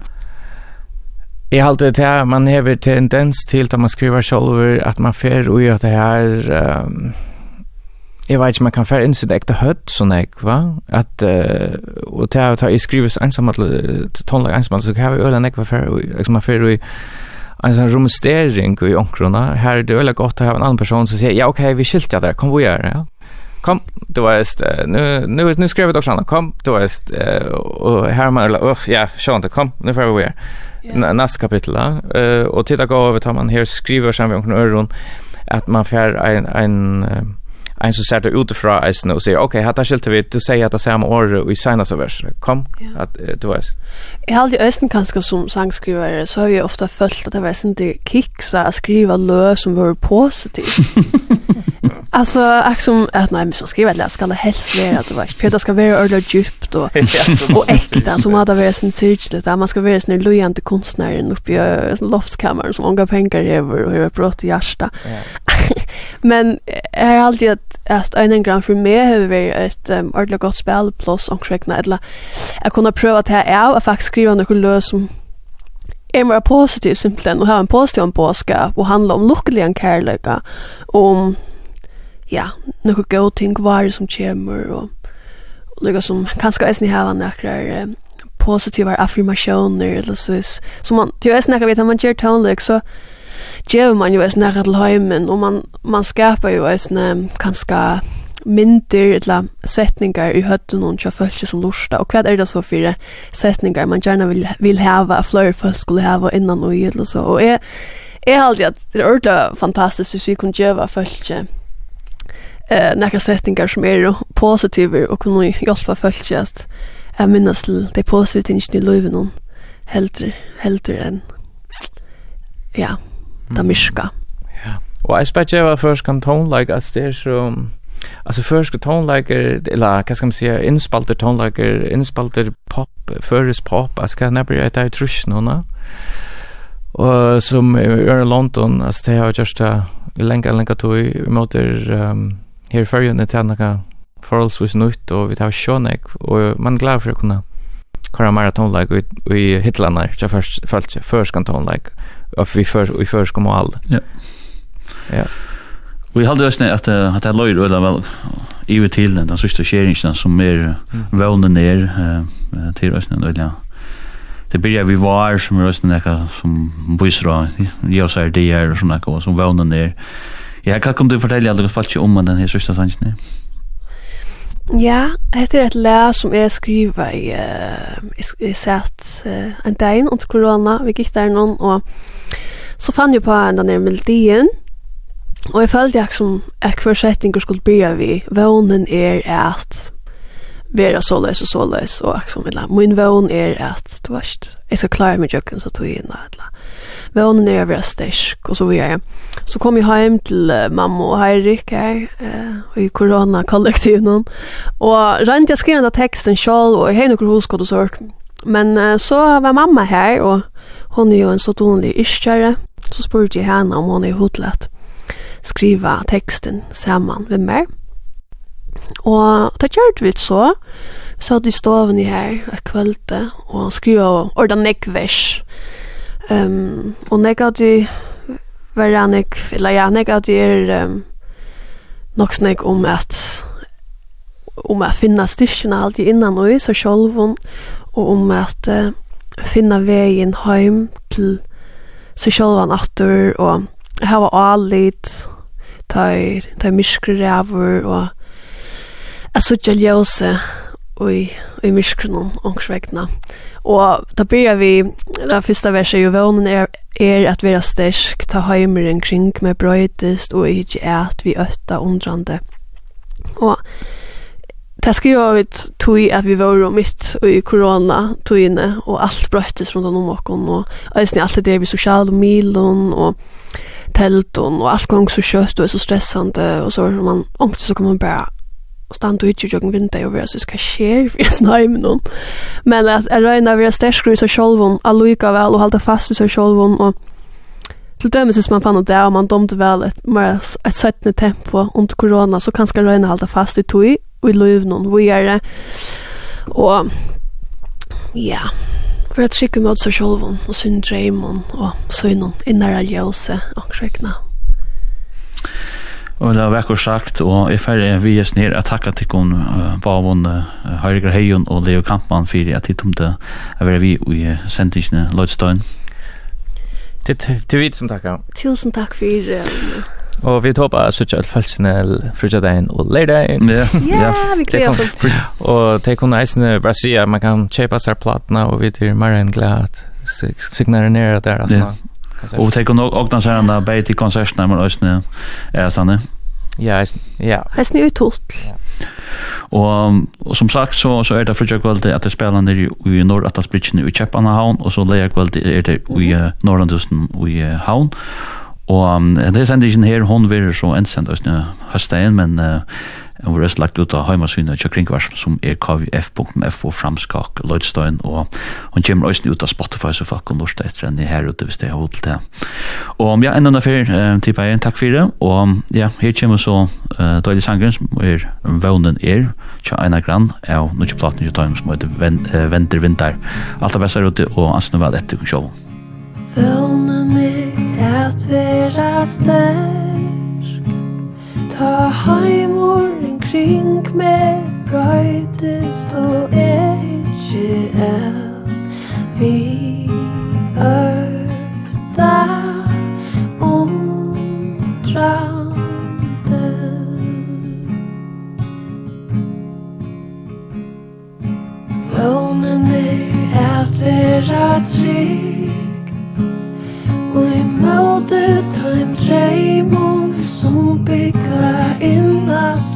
Jeg halte det her, man hever tendens til at man skriver sjolver, at man fer ui at det her, um, jeg vet ikke, man kan fer inn sitt ekte høtt, sånn jeg, va? At, uh, og til at jeg skriver ensamt, tonlag ensamt, så kan jeg øyne hva fer ui, liksom man fer ui, en sån rumstering i omkrona. Här är det väldigt gott att ha en annan person som säger ja okej okay, vi jag där. Kom vi gör det. Ja. Kom, du var nu nu nu skrev det också annat. Kom, du var just och här man eller uh, ja, så det, kom. Nu får vi göra. Yeah. Nästa kapitel. Eh och titta gå över tar man här skriver sen vi omkrona öron att man får en en en som ser det utifra eisen og sier, ok, okay, här skilte vi, du sier at det samme år i senaste vers. Kom, ja. uh, du vet. Jeg har alltid eisen kanskje som sangskrivare så har jag ofta følt at det var sin til kiksa å skriva lø som var positiv. Alltså, jag som att nej, men så skriver jag ska det helst vara att det var för det ska vara ordentligt djupt och och äkta som hade varit sin syrligt där man ska vara sin lojande konstnären uppe i loftskammare som många pengar över och hur brått i hjärta. Men jag har alltid att att en grann för mig. Har varit ett um, ordentligt gott spel plus omkring eller jag kunde pröva att jag är att faktiskt skriva något lös som är mer positivt simpelt och ha en positiv påska och handla om lyckliga kärleka om ja, nokre go ting var som kommer og og lukka som kanskje eisen i hava nekrar eh, positiva affirmasjoner eller så så man det är snacka vet man ger tonlek så ger man ju är nära till hemmen och man man skapar ju är en kanske myndir eller setningar i høtten og tja følelse som lorsta og hva er det så for setningar man gjerne vil, vil hava, flere folk skulle hava innan og i, eller så, og jeg, jeg heldig at det er ordentlig fantastisk hvis vi kunne gjøre følelse eh några setningar som är positiva och kan hjälpa folk att jag minnas till det positiva i livet någon hellre hellre än ja da miska. Ja. Och jag spelar ju först kan tone like as det så alltså först tone like eller vad ska man säga inspalter tone like inspalter pop föres pop as kan never börja ta trusch nu Och som är i London, alltså det har jag just länge, länge tog i måter um, her i fyrjun er det noe forholdsvis nytt, og vi tar sjånek, og man er glad for å kunne kora maratonleik og i hitlanar, så først, først, først kan tonleik, og vi først, vi kom all. Ja. Ja. Vi halde oss at at det løyr eller vel i til den sista skjeringen som er vånen ned til oss den ja. det blir vi var som er oss den som bysra, jeg og det her og sånne, som vånen ned Ja, hva kan du fortelle alle folk om den her sørste sannsyn? Ja, det er et lær som jeg skriver i, uh, jeg, jeg sett uh, en dag under korona, vi gikk der noen, og så fann jeg på en denne melodien, og jeg følte jeg som jeg hver setninger skulle byrja vi, vånen er at vera såleis og såleis, og jeg som, min vån er at, du vet, jeg skal klare meg jøkken, så tog jeg inn, eller, vånen er vera stersk, og så videre. Så kom jeg hjem til mamma og Heirik her, uh, i koronakollektiven, og rent jeg skrev den teksten selv, og jeg har noen hoskott og sånt. Men uh, så var mamma her, og hon er jo en så tonelig iskjære, så spurte jeg henne om hon er hodlet skriva teksten saman med meg. Og det gjør vi så, så hadde vi stovene her et kvelde, og skriva ordan nekvers, Ehm og nek at vi vera nek eller ja nek at er um, nok snek om at om at finna styrkjene alltid innan og så seg og om at uh, finna vegin heim til så sjolvan aftur og hava alit ta ta miskre rævur og at suttja ljose og i, i miskrunum omkring Og da byrja vi, det første verset jo vånen er, er at vi er sterk, ta heimeren kring med brøytest, og ikke at vi øtta undrande. Og det skriver vi tog at vi var mitt i korona togene inne, og alt brøytest rundt om åkken, og eisen alt det der vi sosiale milen, og telton, og alt gong så kjøtt, og er så stressande, og så var man ångst, så kan man bare och stann du inte jag vinter över så skal ska ske för snö men någon men att är rena vi stäsk så självon alluika vel og hålla fast i seg självon og til dömes som man fann det og man domte vel et, mer et søttende tempo under korona så kan kanske rena hålla fast i tog og i löv noen vi är det og ja for att skicka mot seg selv og sin dröm og så någon i nära ljuse och skräckna Og det har vært sagt, og jeg færre vi er ned at takka til kun Bavon, Høyre Heion og Leo Kampmann for at de tomte å være vi i sendingene Lødstøyen. Til vi som takka. Tusen takk for Og vi håper at søtja alt falskene frutja dagen og leidagen. Ja, vi gleder oss. Og det kunne eisene bare si at man kan kjøpe seg platene, og vi til Marian glad at signere nere der. Ja. Och ta kon och dans här bei bäti konserterna men ösnä är sanne. Ja, ja. Ösnä utolt. Og, och som sagt så så är det för kvalitet att det spelar ner i Nordatlantsbridgen i haun och så lägger kvalitet är det i Norrlandskusten i Havn. Och det är sen det här hon vill så ensam ösnä hösten men og vi har lagt ut av heimasynet til kringvars som er kvf.fo framskak Lloydstein og hun kommer også ut av Spotify så folk kan lorste etter enn her ute hvis det er hodet til og ja, enda enn fyr, til på en takk for det og ja, her kommer så uh, Døylig Sangren som er Vånen er tja Einar Gran og nå ikke platen til tøym som heter Venter Vinter alt er best her ute og ansen vel etter kun sjå Vånen er at vera sterk. Ta heim kring meg brøytest og er ikke er. Vi østa omdrade Vånen er at vera trygg og i møte ta en dreimum som bygga innast